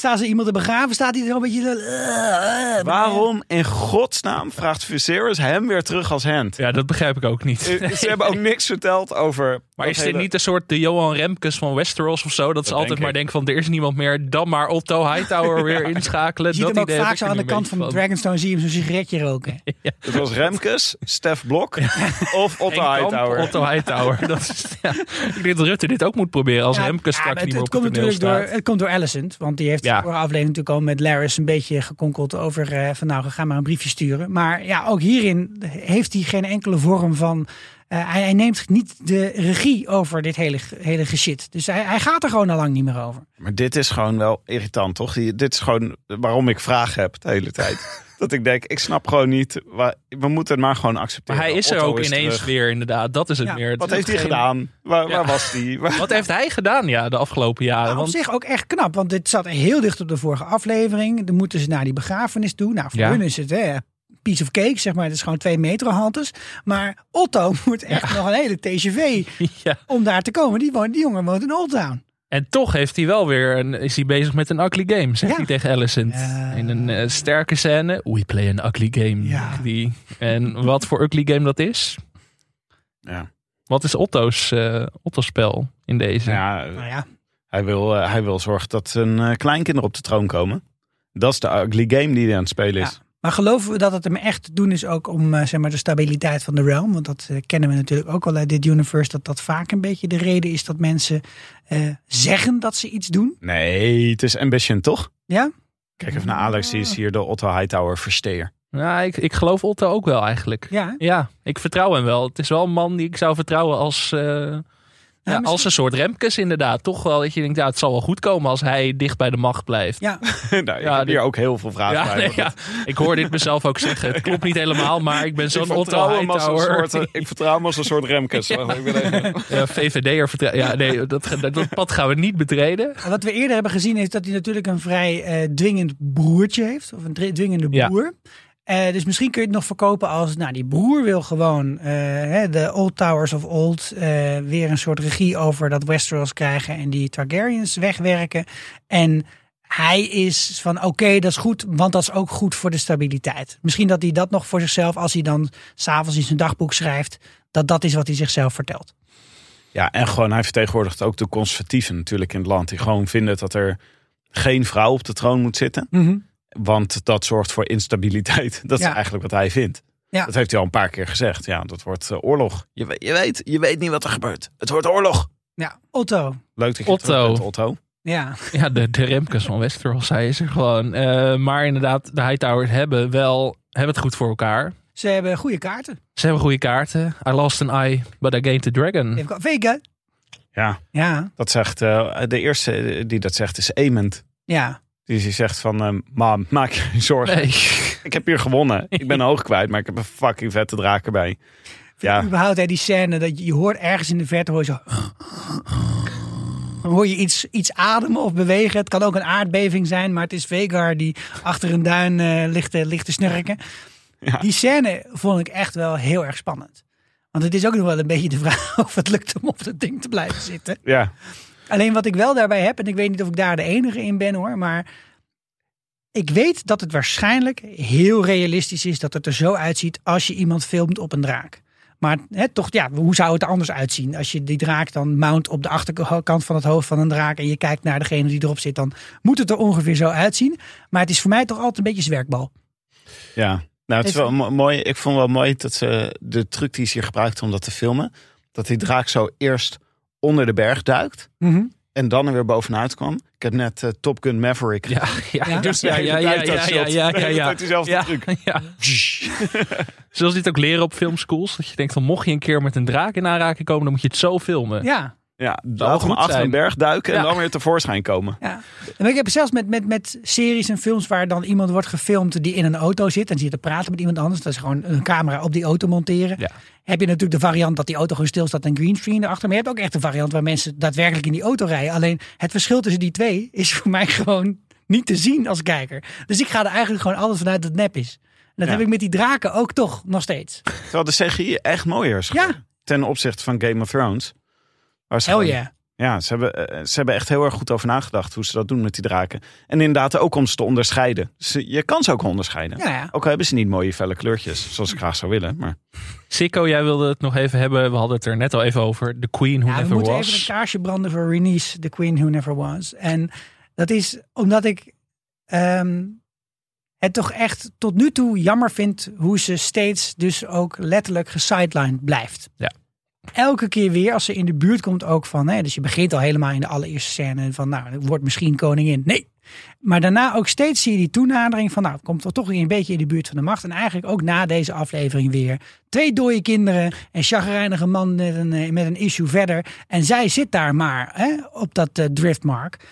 Staan ze iemand te begraven, staat hij er een beetje... eh, eh, Waarom in godsnaam vraagt Viserys hem weer terug als hand? Ja, dat begrijp ik ook niet. Eh, Ze hebben ook niks verteld over... Maar dat is dit hele- niet een soort de Johan Remkes van Westeros of zo? Dat, ze denk altijd maar denken van er is niemand meer. Dan maar Otto Hightower weer inschakelen. Je ziet dat hem ook idee vaak zo aan de kant van Dragonstone, zie je hem zo'n sigaretje roken. Het was Remkes, Stef Blok of Otto Kamp, Hightower. Otto Hightower. dat is, ja. Ik denk dat Rutte dit ook moet proberen als Ja, Remkes ja, straks niet het, meer het op komt het natuurlijk door, het komt door Alicent. Want die heeft Ja. vorige aflevering natuurlijk al met Laris een beetje gekonkeld over eh, van nou, ga maar een briefje sturen. Maar ja, ook hierin heeft hij geen enkele vorm van... eh, hij, hij neemt niet de regie over dit hele, hele geschit. Dus hij, hij gaat er gewoon al lang niet meer over. Maar dit is gewoon wel irritant, toch? Dit is gewoon waarom ik vragen heb de hele tijd. dat ik denk, ik snap gewoon niet. waar- We moeten het maar gewoon accepteren. Maar hij is er ook ineens terug. weer inderdaad. Dat is het Ja. meer. Het Wat heeft hij geen- gedaan? Waar, was hij? Wat heeft hij gedaan ja, de afgelopen jaren? Op Want zich ook echt knap, want dit zat heel dicht op de vorige aflevering. Dan moeten ze naar die begrafenis toe. Nou, voor Ja. hun is het hè, piece of cake, zeg maar. Het is gewoon twee metrohaltes. Maar Otto moet echt nog een hele TGV ja. om daar te komen. Die, woont, die jongen woont in Old Town. En toch heeft hij wel weer een, is hij bezig met een ugly game, zegt Ja. hij tegen Alicent. Ja. In een eh, sterke scène. We play an ugly game. Ja. Die, en wat voor ugly game dat is? Ja. Wat is Otto's, eh, Otto's spel in deze? Ja, Nou ja, hij, wil, eh, hij wil zorgen dat zijn kleinkinderen op de troon komen. Dat is de ugly game die hij aan het spelen is. Ja. Maar geloven we dat het hem echt te doen is ook om eh, zeg maar, de stabiliteit van de realm? Want dat eh, kennen we natuurlijk ook al uit dit universe. Dat dat vaak een beetje de reden is dat mensen eh, zeggen dat ze iets doen. Nee, het is ambition, toch? Ja? Kijk even naar Alex, die is hier de Otto Hightower versteer. Nou, ik, ik geloof Otto ook wel eigenlijk. Ja. Ja, ik vertrouw hem wel. Het is wel een man die ik zou vertrouwen als, ja, als een soort Remkes inderdaad. Toch wel dat je denkt, ja, het zal wel goed komen als hij dicht bij de macht blijft. Ja, nou, ik Ja, heb dit- hier ook heel veel vragen Ja, bij. nee, ja, ik hoor dit mezelf ook zeggen. Het klopt niet helemaal, maar ik ben zo'n Otto vertrouw Hightower. soort, eh, ik vertrouw hem als een soort Remkes. Ik ben even- Ja, VVD'er vertrouwen. Ja, nee, dat, dat, dat pad gaan we niet betreden. En Wat we eerder hebben gezien is dat hij natuurlijk een vrij eh, dwingend broertje heeft. Of een dwingende broer. Eh, dus misschien kun je het nog verkopen als, nou die broer wil gewoon eh, de Old Towers of Old eh, weer een soort regie over dat Westeros krijgen en die Targaryens wegwerken. En hij is van oké, dat is goed, want dat is ook goed voor de stabiliteit. Misschien dat hij dat nog voor zichzelf, als hij dan s'avonds in zijn dagboek schrijft, dat dat is wat hij zichzelf vertelt. Ja, en gewoon, hij vertegenwoordigt ook de conservatieven natuurlijk in het land. Die gewoon vinden dat er geen vrouw op de troon moet zitten. Want dat zorgt voor instabiliteit. Dat is eigenlijk wat hij vindt. Ja. Dat heeft hij al een paar keer gezegd. Ja, dat wordt eh, oorlog. Je, weet- je, weet, je weet niet wat er gebeurt. Het wordt oorlog. Ja, Otto. Leuk dat je Otto. terug bent, Otto. Ja, Ja, de, de Remkes van Westeros, hij is er gewoon. Eh, maar inderdaad, de Hightowers hebben wel hebben het goed voor elkaar. ze hebben goede kaarten. Ze hebben goede kaarten. I lost an eye, but I gained a dragon. Vega. Ja, Ja, dat zegt, eh, de eerste die dat zegt is Ament. ja. Die zegt van, eh, mam, maak je geen zorgen. Nee. Ik heb hier gewonnen. Ik ben hoog kwijt, maar ik heb een fucking vette draak erbij. Ja, Überhaupt hè, die scène dat je, je hoort ergens in de verte hoor je zo. Dan hoor je iets, iets ademen of bewegen. Het kan ook een aardbeving zijn, maar het is Vegar die achter een duin eh, ligt, te- ligt te snurken. Ja. Die scène vond ik echt wel heel erg spannend. Want het is ook nog wel een beetje de vraag of het lukt om op dat ding te blijven zitten. ja, Alleen wat ik wel daarbij heb, en ik weet niet of ik daar de enige in ben hoor, maar ik weet dat het waarschijnlijk heel realistisch is dat het er zo uitziet als je iemand filmt op een draak. Maar hè, toch, ja, hoe zou het er anders uitzien? Als je die draak dan mount op de achterkant van het hoofd van een draak en je kijkt naar degene die erop zit, dan moet het er ongeveer zo uitzien. Maar het is voor mij toch altijd een beetje zwerkbal. ja. Nou, het is wel mo- mooi. Ik vond wel mooi dat ze de truc die ze hier gebruikt om dat te filmen, dat die draak zo eerst onder de berg duikt en dan er weer bovenuit kwam. Ik heb net eh, Top Gun Maverick. Ja, ja, Ja? dus ja, ja, ja, ja, ja, ja, ja, ja. Ja, truc. ja. Zoals je het ook leren op filmschools. Dat je denkt van mocht je een keer met een draak in aanraking komen, dan moet je het zo filmen. Ja, Ja, goed achter zijn. een berg duiken en Ja. dan weer tevoorschijn komen. Ja. En ik heb zelfs met, met, met series en films waar dan iemand wordt gefilmd die in een auto zit en zit te praten met iemand anders. Dat is gewoon een camera op die auto monteren. Ja. Heb je natuurlijk de variant dat die auto gewoon stilstaat en greenscreen erachter. Maar je hebt ook echt een variant waar mensen daadwerkelijk in die auto rijden. Alleen het verschil tussen die twee is voor mij gewoon niet te zien als kijker. Dus ik ga er eigenlijk gewoon altijd vanuit dat het nep is. En dat Ja. heb ik met die draken ook toch nog steeds. Terwijl de CGI echt mooier is. Ja, Ten opzichte van Game of Thrones. Ze hell gewoon- yeah. Ja, ze hebben, eh, ze hebben echt heel erg goed over nagedacht hoe ze dat doen met die draken. En inderdaad ook om ze te onderscheiden. Dus je- kan ze ook onderscheiden. Ja, ja. Ook al hebben ze niet mooie felle kleurtjes, zoals ik graag zou willen. Maar Sikko, jij wilde het nog even hebben. We hadden het er net al even over. The Queen Who Ja, we Never moeten Was. even een kaarsje branden voor Renice, the queen who never was. En dat is omdat ik ehm, het toch echt tot nu toe jammer vind hoe ze steeds dus ook letterlijk gesidelined blijft. Ja. Elke keer weer als ze in de buurt komt ook van, hè, dus je begint al helemaal in de allereerste scène van, nou, wordt misschien koningin. Nee. Maar daarna ook steeds zie je die toenadering van, nou, het komt toch weer een beetje in de buurt van de macht. En eigenlijk ook na deze aflevering weer twee dode kinderen en chagrijnige man met een, eh, met een issue verder. En zij zit daar maar hè, op dat eh, driftmark.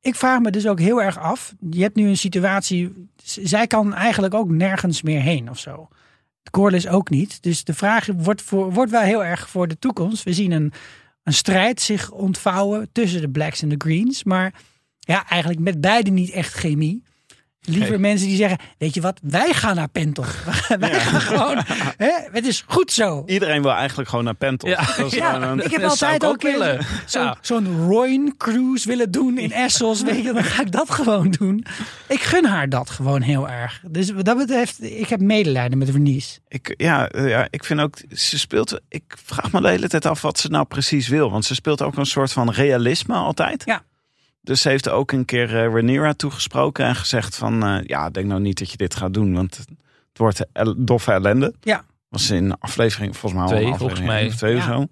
Ik vraag me dus ook heel erg af. Je hebt nu een situatie. Zij kan eigenlijk ook nergens meer heen of zo. Corliss ook niet. Dus de vraag wordt, wordt wel heel erg voor de toekomst. We zien een, een strijd zich ontvouwen tussen de blacks en de greens. Maar ja, eigenlijk met beide niet echt chemie. Liever mensen die zeggen, weet je wat, wij gaan naar Pentos. wij gaan gewoon, hè, het is goed zo. iedereen wil eigenlijk gewoon naar Pentos. Ja. Een- ik heb altijd ook ook eh, willen. zo'n Royne cruise willen doen in Essos. Weet je, dan ga ik dat gewoon doen. Ik gun haar dat gewoon heel erg. Dus wat dat betreft, ik heb medelijden met Vernies. Ik, ja, eh, ja, ik vind ook, ze speelt, ik vraag me de hele tijd af wat ze nou precies wil. Want ze speelt ook een soort van realisme altijd. Ja. Dus ze heeft ook een keer eh, Rhaenyra toegesproken en gezegd van, eh, ja, denk nou niet dat je dit gaat doen, want het wordt el- doffe ellende. Ja. Was in aflevering, volgens mij al Twee, een aflevering volgens mij. of twee of Ja. zo.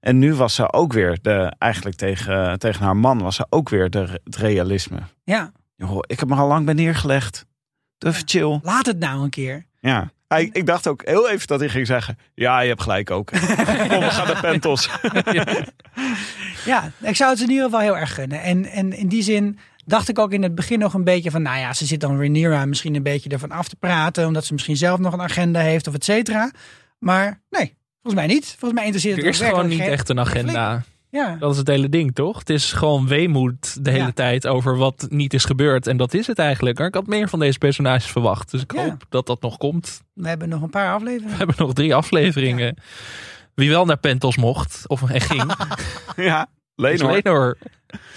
En nu was ze ook weer, de, eigenlijk tegen, tegen haar man, was ze ook weer de, het realisme. Ja, Joh, ik heb me al lang bij neergelegd. Doe even chill. laat het nou een keer. Ja. Hij, ik dacht ook heel even dat hij ging zeggen: Ja, je hebt gelijk ook. Kom, we gaan naar Pentos. Ja, ik zou het ze in ieder geval heel erg gunnen. En, en in die zin dacht ik ook in het begin nog een beetje van... nou ja, ze zit dan Rhaenyra misschien een beetje ervan af te praten... omdat ze misschien zelf nog een agenda heeft of et cetera. Maar nee, volgens mij niet. Volgens mij interesseert Er het is ook gewoon niet echt een agenda. Ja, Dat is het hele ding, toch? Het is gewoon weemoed de hele Ja. tijd over wat niet is gebeurd. En dat is het eigenlijk. Ik had meer van deze personages verwacht. Dus ik Ja. hoop dat dat nog komt. we hebben nog een paar We afleveringen. hebben nog drie afleveringen. Wie wel naar Pentos mocht, of en ging, Ja, Lenor. Lenor.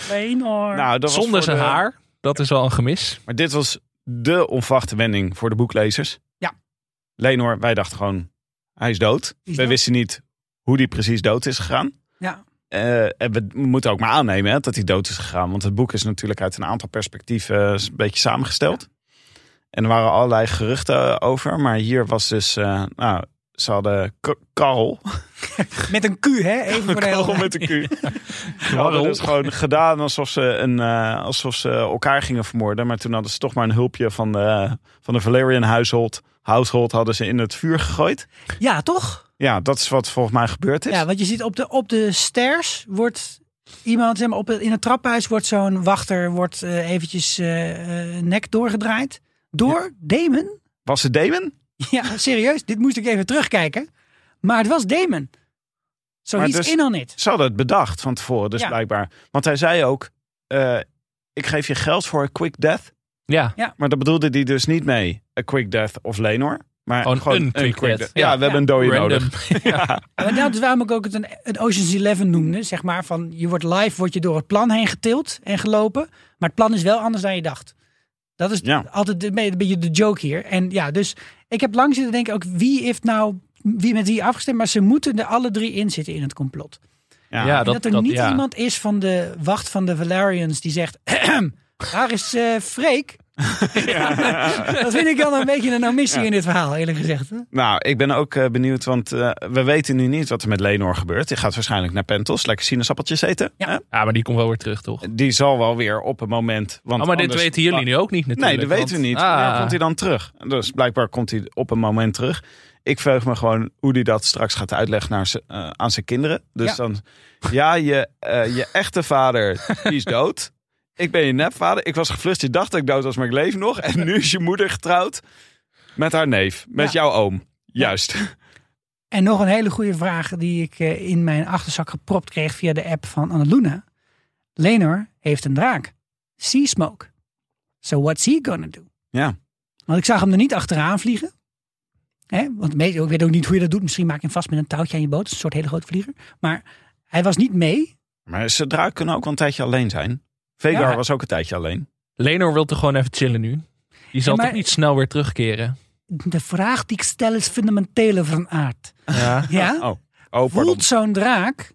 Lenor. Nou, dat Zonder zijn de- haar. Dat is wel een gemis. Maar dit was de onverwachte wending voor de boeklezers. Ja. Lenor, wij dachten gewoon: Hij is dood. We wisten niet hoe die precies dood is gegaan. Ja, Eh, en we moeten ook maar aannemen hè, dat hij dood is gegaan. Want het boek is natuurlijk uit een aantal perspectieven eh, een beetje samengesteld. En er waren allerlei geruchten over. Maar hier was dus, eh, nou, ze hadden K- Karel. met een Q, hè? Even voor de met een Q. Ze hadden dus gewoon gedaan alsof ze, een, eh, alsof ze elkaar gingen vermoorden. Maar toen hadden ze toch maar een hulpje van de, van de Valerian household. Household hadden ze in het vuur gegooid. Ja, toch? Ja, dat is wat volgens mij gebeurd is. Ja, want je ziet op de, op de stairs wordt Iemand zeg maar, op, in het traphuis wordt zo'n wachter wordt, eh, eventjes eh, eh, nek doorgedraaid. Door Damon? Was het Damon? Ja, serieus. Dit moest ik even terugkijken. Maar het was Damon. Zo Maar iets dus- in on it. Ze hadden het bedacht van tevoren, dus Ja. blijkbaar. Want hij zei ook, eh, ik geef je geld voor een quick death. Ja, Maar dat bedoelde hij dus niet mee, a quick death of Lenor. Maar Gewoon gewoon, een quick death. Ja, Ja. we hebben een dode random. nodig. Ja. En dat is waarom ik ook het een, een Ocean's Eleven noemde. Zeg maar van je wordt live wordt je door het plan heen getild en gelopen. Maar het plan is wel anders dan je dacht. Dat is Ja. altijd een beetje de joke hier. En ja, dus ik heb lang zitten denken ook wie heeft nou wie met wie afgestemd. Maar ze moeten er alle drie in zitten in het complot. Ja. Ja, En dat, dat- er dat- niet ja. iemand is van de wacht van de Valerians die zegt... Daar is eh Freek. dat vind ik al een beetje een omissie in dit verhaal, eerlijk gezegd. hè? Nou, ik ben ook eh, benieuwd, want eh, we weten nu niet wat er met Lenor gebeurt. Die gaat waarschijnlijk naar Pentos, lekker sinaasappeltjes eten. Ja. hè? Ja, maar die komt wel weer terug, toch? Die zal wel weer op een moment... Want Oh, maar dit weten jullie nu ook niet natuurlijk. Nee, dat weten we niet. Ah. Wanneer komt hij dan terug? Dus blijkbaar komt hij op een moment terug. Ik verheug me gewoon hoe hij dat straks gaat uitleggen naar eh, aan zijn kinderen. Dus Ja. dan, ja, je, eh, je echte vader, die is dood. Ik ben je nepvader. Ik was geflust, je dacht dat ik dood was, maar ik leef nog. En nu is je moeder getrouwd met haar neef, met Ja. jouw oom. Juist. En nog een hele goede vraag die ik eh, in mijn achterzak gepropt kreeg via de app van Annaluna. Lenor heeft een draak. Sea Smoke. So what's he gonna do? Ja. Want ik zag hem er niet achteraan vliegen. Hè? Want ik weet ook niet hoe je dat doet. Misschien maak je hem vast met een touwtje aan je boot. Een soort hele grote vlieger. Maar hij was niet mee. Maar ze draak kunnen ook wel een tijdje alleen zijn. Vegar Ja. was ook een tijdje alleen. Lenor wil toch gewoon even chillen nu? Die zal Ja, maar- toch niet snel weer terugkeren? De vraag die ik stel is fundamentele van aard. Ja. Ja? Oh, oh. Voelt zo'n draak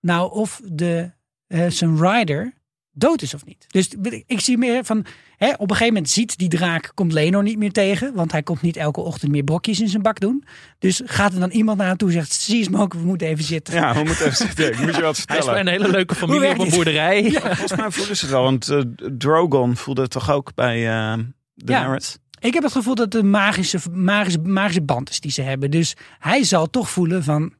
nou of de, eh, zijn rider dood is of niet? Dus ik zie meer van, hè, op een gegeven moment ziet die draak, komt Lenor niet meer tegen. Want hij komt niet elke ochtend meer brokjes in zijn bak doen. Dus gaat er dan iemand naar hem toe en zegt, zie smoke, we moeten even zitten. Ja, we moeten even zitten. Ik moet je wat Hij is bij vertellen. een hele leuke familie op een boerderij. Volgens mij voelen ze het wel, want eh, Drogon voelde het toch ook bij eh Daenerys? Ik heb het gevoel dat het een magische, magische, magische band is die ze hebben. Dus hij zal toch voelen van,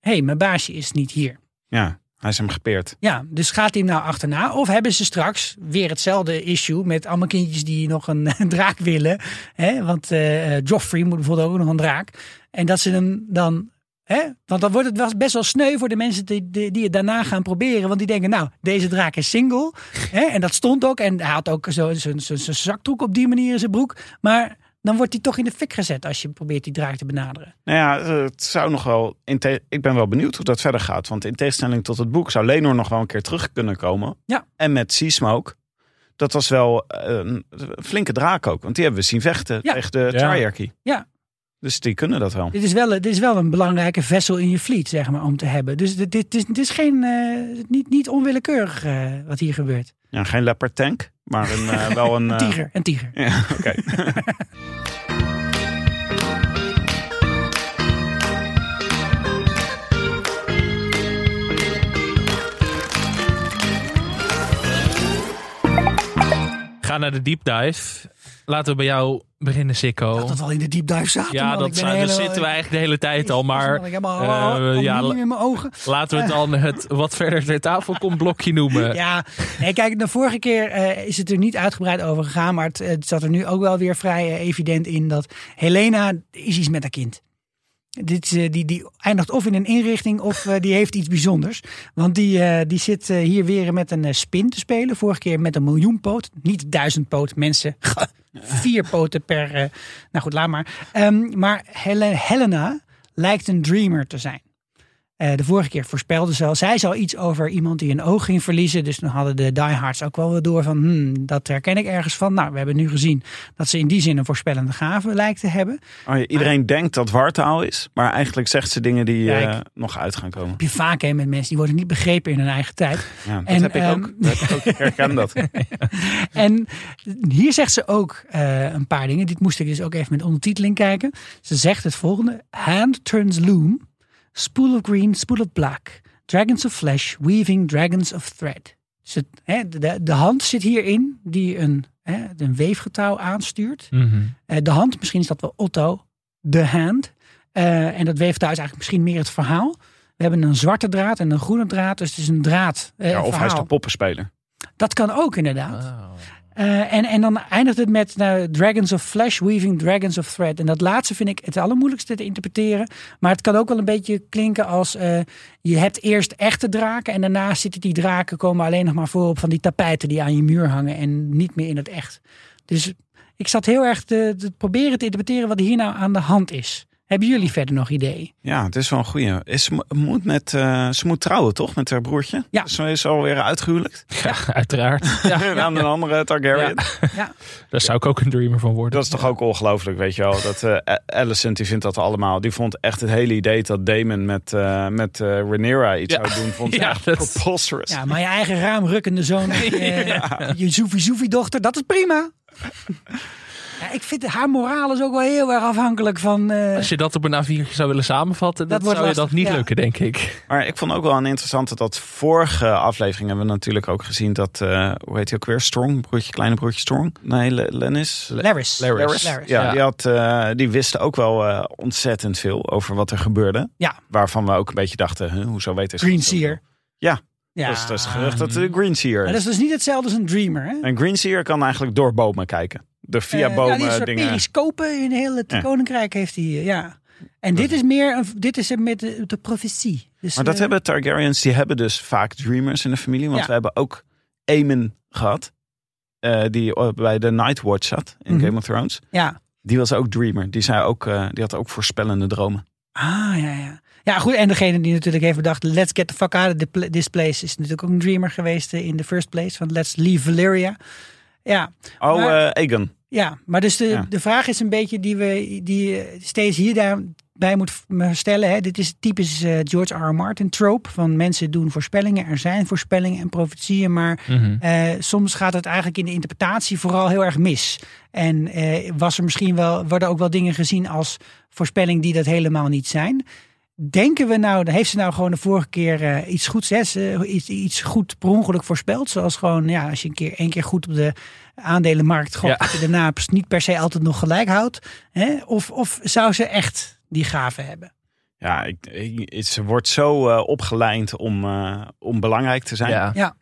hé, hey, mijn baasje is niet hier. Ja, hij is hem gepeerd. Ja, dus gaat hij hem nou achterna? Of hebben ze straks weer hetzelfde issue met allemaal kindjes die nog een, draak willen? Hè? Want eh, Joffrey moet bijvoorbeeld ook nog een draak. En dat ze hem dan. Hè? Want dan wordt het best wel sneu voor de mensen die, die, het daarna gaan proberen. Want die denken, nou, deze draak is single. Hè? En dat stond ook. En hij had ook zo zijn zijn- zijn zakdoek op die manier in zijn broek. Maar dan wordt hij toch in de fik gezet als je probeert die draak te benaderen. Nou ja, het zou nog wel. Ik ben wel benieuwd hoe dat verder gaat. Want in tegenstelling tot het boek zou Lenor nog wel een keer terug kunnen komen. Ja. En met Seasmoke. Dat was wel eh, een flinke draak ook. Want die hebben we zien vechten Ja. tegen de Ja. Triarchy. Ja. Dus die kunnen dat wel. Dit is, wel, dit is wel een belangrijke vessel in je fleet, zeg maar, om te hebben. Dus dit, dit, is, dit is geen, eh, niet, niet onwillekeurig eh, wat hier gebeurt. Ja, geen leopard tank, maar een, eh, wel een. Een eh, tiger, een tiger. Ja, oké. Ga naar de deep dive. Laten we bij jou beginnen, Sikko. Dat we al in de deep dive zaten. Ja, man. dat hele- zitten we eigenlijk de hele tijd al. Maar Ik heb al, eh, al ja, in mijn ogen. laten we het dan het wat verder ter tafel komt blokje noemen. Ja, nee, kijk, de vorige keer eh, is het er niet uitgebreid over gegaan. Maar het, het zat er nu ook wel weer vrij eh, evident in dat Helena is iets met haar kind. Dit, eh, die, die eindigt of in een inrichting of eh, die heeft iets bijzonders. Want die, eh, die zit eh, hier weer met een eh, spin te spelen. Vorige keer met een miljoenpoot. Niet duizend poot, mensen. Vier poten per... eh, nou goed, laat maar. Ehm, maar Hel- Helena lijkt een dreamer te zijn. Eh, de vorige keer voorspelde ze al. Zij zou iets over iemand die een oog ging verliezen. Dus dan hadden de diehards ook wel weer door van... Hmm, dat herken ik ergens van. Nou, we hebben nu gezien dat ze in die zin een voorspellende gave lijkt te hebben. Oh, ja, iedereen denkt dat wartaal is, maar eigenlijk zegt ze dingen die eh, nog uit gaan komen. heb je vaak hè, met mensen die worden niet begrepen in hun eigen tijd. Ja, dat En, heb ik ook. ehm, Dat ook. Ik herken dat. En hier zegt ze ook eh, een paar dingen. Dit moest ik dus ook even met ondertiteling kijken. Ze zegt het volgende. Hand turns loom. Spool of green, spool of black. Dragons of flesh, weaving dragons of thread. Dus het, hè, de, de hand zit hierin die een, hè, een weefgetouw aanstuurt. Mhm. Eh, de hand, misschien is dat wel Otto, de hand. Eh, en dat weefgetouw is eigenlijk misschien meer het verhaal. We hebben een zwarte draad en een groene draad. Dus het is een draad. Ja, of hij is de poppenspeler. Dat kan ook inderdaad. Oh. Eh, en, en dan eindigt het met nou, Dragons of Flesh, Weaving Dragons of Thread. En dat laatste vind ik het allermoeilijkste te interpreteren. Maar het kan ook wel een beetje klinken als eh, je hebt eerst echte draken. En daarna zitten die draken komen alleen nog maar voor op van die tapijten die aan je muur hangen. En niet meer in het echt. Dus ik zat heel erg te proberen te interpreteren wat hier nou aan de hand is. Hebben jullie verder nog ideeën? Ja, het is wel een goeie. Is, ze moet met, eh, ze moet trouwen, toch? Met haar broertje? Ja. Ze is alweer uitgehuwelijkt. Ja, uiteraard. Ja, aan een andere Targaryen. Ja, daar zou ik ook een dreamer van worden. Dat is toch ook ongelooflijk, weet je wel. Dat eh Alicent, die vindt dat allemaal. Die vond echt het hele idee dat Damon met, eh met eh Rhaenyra iets Ja. zou doen. Vond ze Ja, echt dat- preposterous. ja, maar je eigen raamrukkende zoon, eh, je Zoefie-Zoefie-dochter, dat is prima. Ja, ik vind haar moraal is ook wel heel erg afhankelijk van... eh, Als je dat op een A4'tje zou willen samenvatten, Dat zou je dat niet ja. lukken, denk ik. Maar ik vond ook wel een interessante dat vorige aflevering hebben we natuurlijk ook gezien dat, eh, hoe heet hij ook weer? Strong, broertje, kleine broertje Strong? Nee, Le- Lennis? Laris. Laris. Laris. Ja, Ja. Die, had, eh, die wisten ook wel eh, ontzettend veel over wat er gebeurde. Ja. Waarvan we ook een beetje dachten, huh, hoezo weten ze Green dat zoveel? Seer. Ja, Ja. Dat, is, dat is gerucht dat de Green Seer Maar is. dat is dus niet hetzelfde als een dreamer, hè? En Green Seer kan eigenlijk door bomen kijken. De via Eh, bomen ja, die een soort dingen. periscopen in heel het Ja. koninkrijk heeft hij, ja. En dit is meer, een, dit is met de, de profetie. Dus, Maar dat eh, hebben Targaryens, die hebben dus vaak dreamers in de familie. Want Ja. we hebben ook Aemon gehad. eh, die bij de Night Watch zat in Mhm. Game of Thrones. Ja. Die was ook dreamer. Die, zei ook, die had ook voorspellende dromen. Ah, ja, ja. Ja, goed. En degene die natuurlijk heeft bedacht, let's get the fuck out of this place, is natuurlijk ook een dreamer geweest in the first place. Van let's leave Valyria. Ja, Oh, Maar- Aegon. Ja. Maar dus de, Ja. de vraag is een beetje die we die je steeds hierbij moet stellen. Hè. Dit is typisch eh, George R. R. Martin trope. Van mensen doen voorspellingen, er zijn voorspellingen en profetieën, maar Eh, soms gaat het eigenlijk in de interpretatie vooral heel erg mis. En eh, was er misschien wel, worden ook wel dingen gezien als voorspelling die dat helemaal niet zijn. Denken we nou, heeft ze nou gewoon de vorige keer eh, iets goeds, hè, ze- iets, iets goed per ongeluk voorspeld? Zoals gewoon, ja, als je een keer, één keer goed op de aandelenmarkt gokt, Ja. dat je daarna niet per se altijd nog gelijk houdt. Hè? Of, of zou ze echt die gave hebben? Ja, ik, ik- ze wordt zo eh, opgelijnd om, eh, om belangrijk te zijn. Ja. Ja.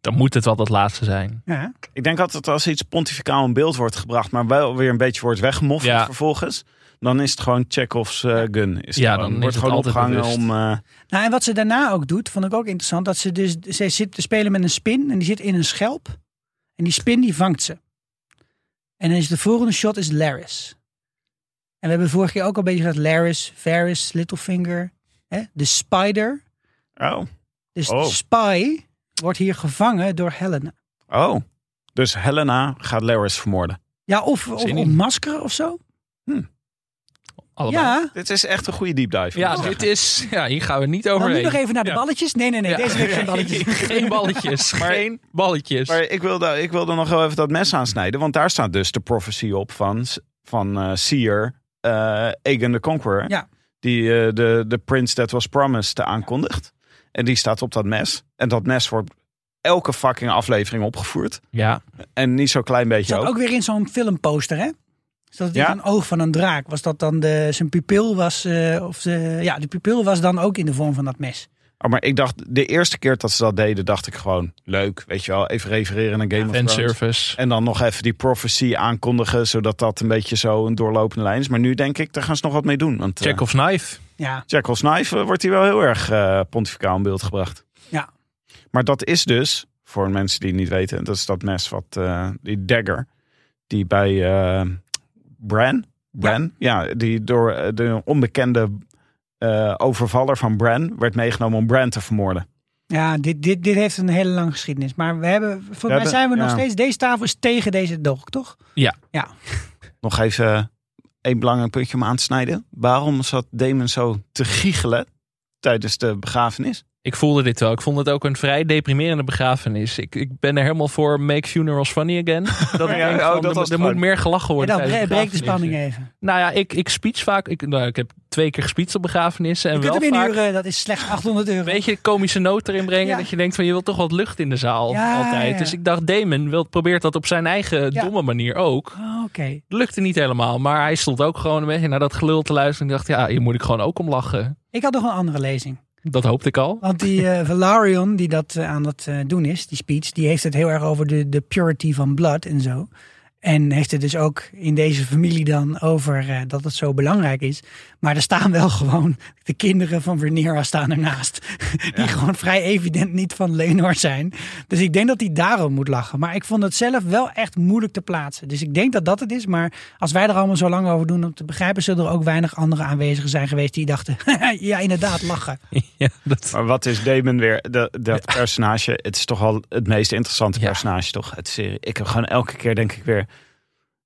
Dan moet het wel dat laatste zijn. Ja. Ik denk altijd als iets pontificaal in beeld wordt gebracht, maar wel weer een beetje wordt weggemoffeld Ja. vervolgens. Dan is het gewoon Chekhov's eh, gun. Is Ja, gewoon. dan is wordt het gewoon altijd opgehangen bewust. om. eh, Nou, en wat ze daarna ook doet, vond ik ook interessant. Dat ze dus, ze zit te spelen met een spin en die zit in een schelp. En die spin die vangt ze. En dan is de volgende shot is Laris. En we hebben vorige keer ook al een beetje gehad Laris, Varys, Littlefinger. Hè? De spider. oh, Dus Oh. de spy wordt hier gevangen door Helena. oh. Dus Helena gaat Laris vermoorden. Ja, of, of ontmaskeren of zo. Ja. Dit is echt een goede deep dive. Ja, dit is. Ja, hier gaan we niet Dan overheen. nu nog even naar de balletjes. Nee, nee, nee. Ja. Deze week geen balletjes. Geen balletjes. Maar- Geen balletjes. Maar ik wilde, ik wilde nog wel even dat mes aansnijden. Want daar staat dus de prophecy op van, van eh Seer, eh Aegon the Conqueror. Ja. Die eh, de, de Prince That Was Promised aankondigt. En die staat op dat mes. En dat mes wordt elke fucking aflevering opgevoerd. ja, En niet zo klein beetje ook. ook weer in zo'n filmposter, hè? Is dat Ja. een oog van een draak? Was dat dan de, zijn pupil was, eh, of de, ja, de pupil was dan ook in de vorm van dat mes. Oh, maar ik dacht, de eerste keer dat ze dat deden, dacht ik gewoon leuk. Weet je wel, even refereren naar Game of Thrones. fanservice. En dan nog even die prophecy aankondigen, zodat dat een beetje zo een doorlopende lijn is. Maar nu denk ik, daar gaan ze nog wat mee doen. Want uh, Chekhov's knife. Ja, Jackal Knife eh, wordt hier wel heel erg eh, pontificaal in beeld gebracht. Ja. Maar dat is dus, voor mensen die het niet weten, dat is dat mes wat, eh, die dagger, die bij eh Bran, Bran, ja. die door eh, de onbekende eh, overvaller van Bran werd meegenomen om Bran te vermoorden. ja dit, dit, dit heeft een hele lange geschiedenis. Maar we hebben, volgens mij hebben- zijn we nog steeds, deze tafel is tegen deze dolk, toch? Ja. Ja, Nog even één belangrijk puntje om aan te snijden. Waarom zat Damon zo te giechelen tijdens de begrafenis? Ik voelde dit wel. Ik vond het ook een vrij deprimerende begrafenis. Ik, ik ben er helemaal voor Make Funerals Funny Again. Dat ik Ja, denk oh, van, dat er, was er moet meer gelachen en worden. dan tijdens bre- breekt de spanning even. Nou ja, ik, ik speech vaak. Ik, nou, ik heb twee keer gespeecht op begrafenissen. En Je kunt wel vaak inhuren, dat is slechts 800 euro. een beetje komische noot erin brengen. Ja. Dat je denkt van je wilt toch wat lucht in de zaal. Ja, altijd. ja. Dus ik dacht Damon wil, probeert dat op zijn eigen Ja. domme manier ook. Oh, lukte niet helemaal. Maar hij stond ook gewoon een beetje naar dat gelul te luisteren. En ik dacht ja, hier moet ik gewoon ook om lachen. Ik had nog een andere lezing. Dat hoopte ik al. Want die eh Valarion die dat eh, aan het eh, doen is, die speech, die heeft het heel erg over de, de purity van blood en zo. En heeft het dus ook in deze familie dan over eh, dat het zo belangrijk is. Maar er staan wel gewoon, de kinderen van Rhaenyra staan ernaast. Die gewoon vrij evident niet van Lenor zijn. Dus ik denk dat hij daarom moet lachen. Maar ik vond het zelf wel echt moeilijk te plaatsen. Dus ik denk dat dat het is. Maar als wij er allemaal zo lang over doen om te begrijpen... zullen er ook weinig andere aanwezigen zijn geweest die dachten... ja, inderdaad, lachen. Ja, dat, Maar wat is Damon weer? De, dat personage, het is toch wel het meest interessante Ja. personage toch? Het serie. Ik heb gewoon elke keer denk ik weer.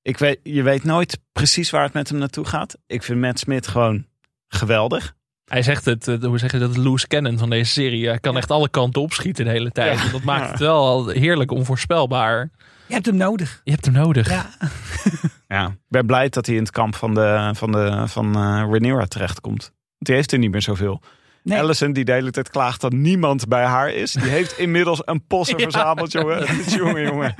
Ik weet, je weet nooit precies waar het met hem naartoe gaat. Ik vind Matt Smith gewoon geweldig. hij zegt het, eh, hoe zeg je dat, loose cannon van deze serie. Hij kan echt alle kanten opschieten de hele tijd. Ja. En dat maakt Ja. het wel heerlijk onvoorspelbaar. Je hebt hem nodig. Je hebt hem nodig. Ja, Ja, ik ben blij dat hij in het kamp van, de, van, de, van eh Rhaenyra terechtkomt. Want die heeft er niet meer zoveel. Nee. Allison, die de hele tijd klaagt dat niemand bij haar is. Die heeft inmiddels een posse Ja. verzameld, jongen. jongen, jongen.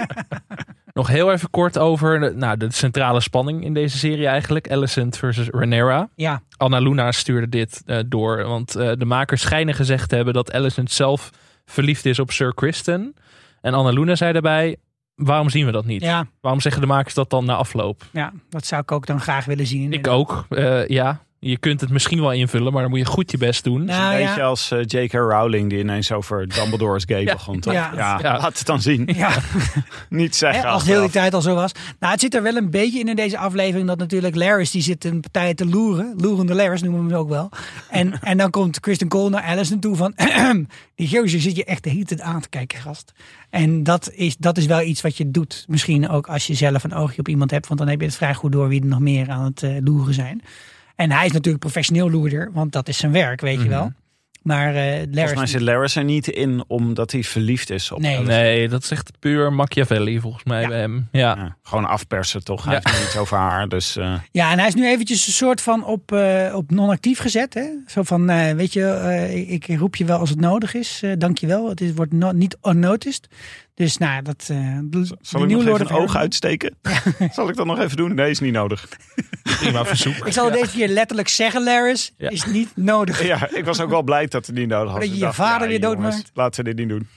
Nog heel even kort over de, nou, de centrale spanning in deze serie eigenlijk. Alicent versus Rhaenyra. ja. Anna Luna stuurde dit eh, door. Want eh, de makers schijnen gezegd te hebben dat Alicent zelf verliefd is op Sir Kristen. En Anna Luna zei daarbij, waarom zien we dat niet? Ja, Waarom zeggen de makers dat dan na afloop? ja, dat zou ik ook dan graag willen zien. Ik ook, eh, ja. Je kunt het misschien wel invullen, maar dan moet je goed je best doen. Nou, Een ja. beetje als eh, J.K. Rowling die ineens over Dumbledore's gay Ja. begon. Toch? Ja. Ja. Ja. laat het dan zien. Ja, Niet zeggen als die achteraf. tijd al zo was. Nou, het zit er wel een beetje in in deze aflevering dat natuurlijk Laris die zit een partij te loeren. Loerende Laris noemen we hem ook wel. En, en dan komt Kristen Cole naar Alice toe van... die gozer zit je echt de hele tijd aan te kijken, gast. En dat is, dat is wel iets wat je doet. Misschien ook als je zelf een oogje op iemand hebt. Want dan heb je het vrij goed door wie er nog meer aan het eh, loeren zijn. En hij is natuurlijk professioneel loerder. Want dat is zijn werk, weet je wel. Maar eh Volgens mij zit Laris er niet in omdat hij verliefd is op Nee. Alice. Nee, dat is echt puur Machiavelli volgens mij Ja. bij hem. Ja. Ja, gewoon afpersen toch? Hij Ja. heeft niets over haar. Dus eh, Ja, en hij is nu eventjes een soort van op, eh, op non-actief gezet. Hè? Zo van, eh, weet je, eh, ik, ik roep je wel als het nodig is. eh dank je wel. Het is, wordt no- niet unnoticed. Dus nou, dat... eh zal ik nog even een oog uitsteken? zal ik dat nog even doen? Nee, is niet nodig. Prima verzoek. Ik zal het deze keer letterlijk zeggen, Laris. Ja. Is niet nodig. Ja, ik was ook wel blij dat het niet nodig was. Dat je je dacht, vader ja, weer jongens, doodmaakt. Laten we dit niet doen.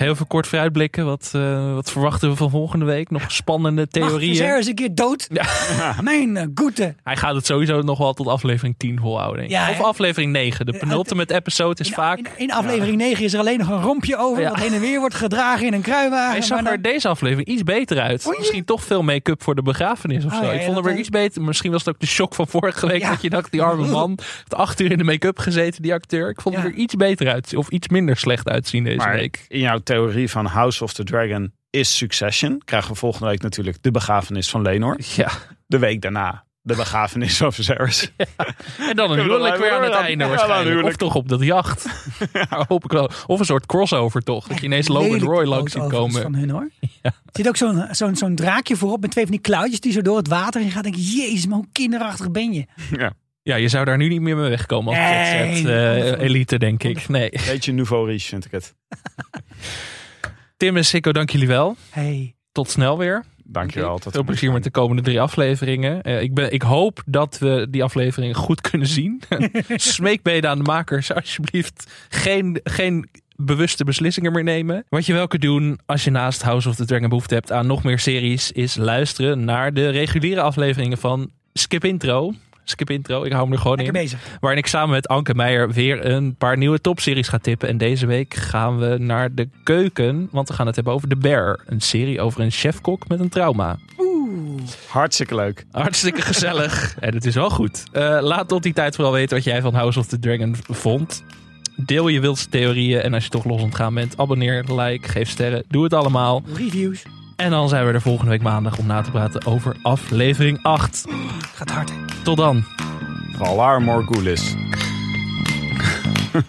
Heel veel kort vooruitblikken. Wat, eh, wat verwachten we van volgende week? Nog spannende Mag theorieën? Viserys een keer dood? Ja. Mijn uh, goede. Hij gaat het sowieso nog wel tot aflevering 10 volhouden. Ja, of aflevering 9. De penultimate episode is In, vaak... in, in aflevering 9 is er alleen nog een rompje over. Ja. Wat heen en weer wordt gedragen in een kruiwagen. Hij zag er dan- deze aflevering iets beter uit. Misschien toch veel make-up voor de begrafenis of Oh, zo. ja, ik vond hem dat er iets beter. Misschien was het ook de shock van vorige week. Ja. Dat je dacht, die arme man heeft acht uur in de make-up gezeten, die acteur. Ik vond hem er iets beter uit. Of iets minder slecht uitzien deze Maar week. in jouw theorie van House of the Dragon is Succession. Krijgen we volgende week natuurlijk de begrafenis van Lenor. Ja. De week daarna de begrafenis van Viserys. En dan een huwelijk weer aan het einde ja, waarschijnlijk. Of toch op dat jacht. Ja, hoop ik wel. Of een soort crossover toch. Dat je ineens Logan Roy langs ziet komen. Van hun, hoor. Er zit ook zo'n zo'n zo'n draakje voorop met twee van die klauwtjes die zo door het water in gaat. Denk ik, jezus, maar hoe kinderachtig ben je? ja, Ja, je zou daar nu niet meer mee wegkomen als Nee, jet set, eh, elite, denk ik. Nee. beetje nouveau riche vind ik het. Tim en Sikko, dank jullie wel. Hey. Tot snel weer. Dankjewel. tot Veel plezier met de komende drie afleveringen. Eh, ik, ben, ik hoop dat we die afleveringen goed kunnen zien. Smeekbeden aan de makers, alsjeblieft. Geen, geen bewuste beslissingen meer nemen. Wat je wel kunt doen als je naast House of the Dragon behoefte hebt aan nog meer series, is luisteren naar de reguliere afleveringen van Skip Intro. Skip Intro, ik hou hem er gewoon Lekker in. bezig. Waarin ik samen met Anke Meijer weer een paar nieuwe topseries ga tippen. En deze week gaan we naar de keuken. Want we gaan het hebben over The Bear. Een serie over een chefkok met een trauma. Oeh. Hartstikke leuk. Hartstikke gezellig. en het is wel goed. Eh, laat tot die tijd vooral weten wat jij van House of the Dragon vond. Deel je wildste theorieën. En als je toch los ontgaan bent, abonneer, like, geef sterren. Doe het allemaal. Reviews. En dan zijn we er volgende week maandag om na te praten over aflevering 8. Gaat hard. hè? Tot dan. Valar Morgulis.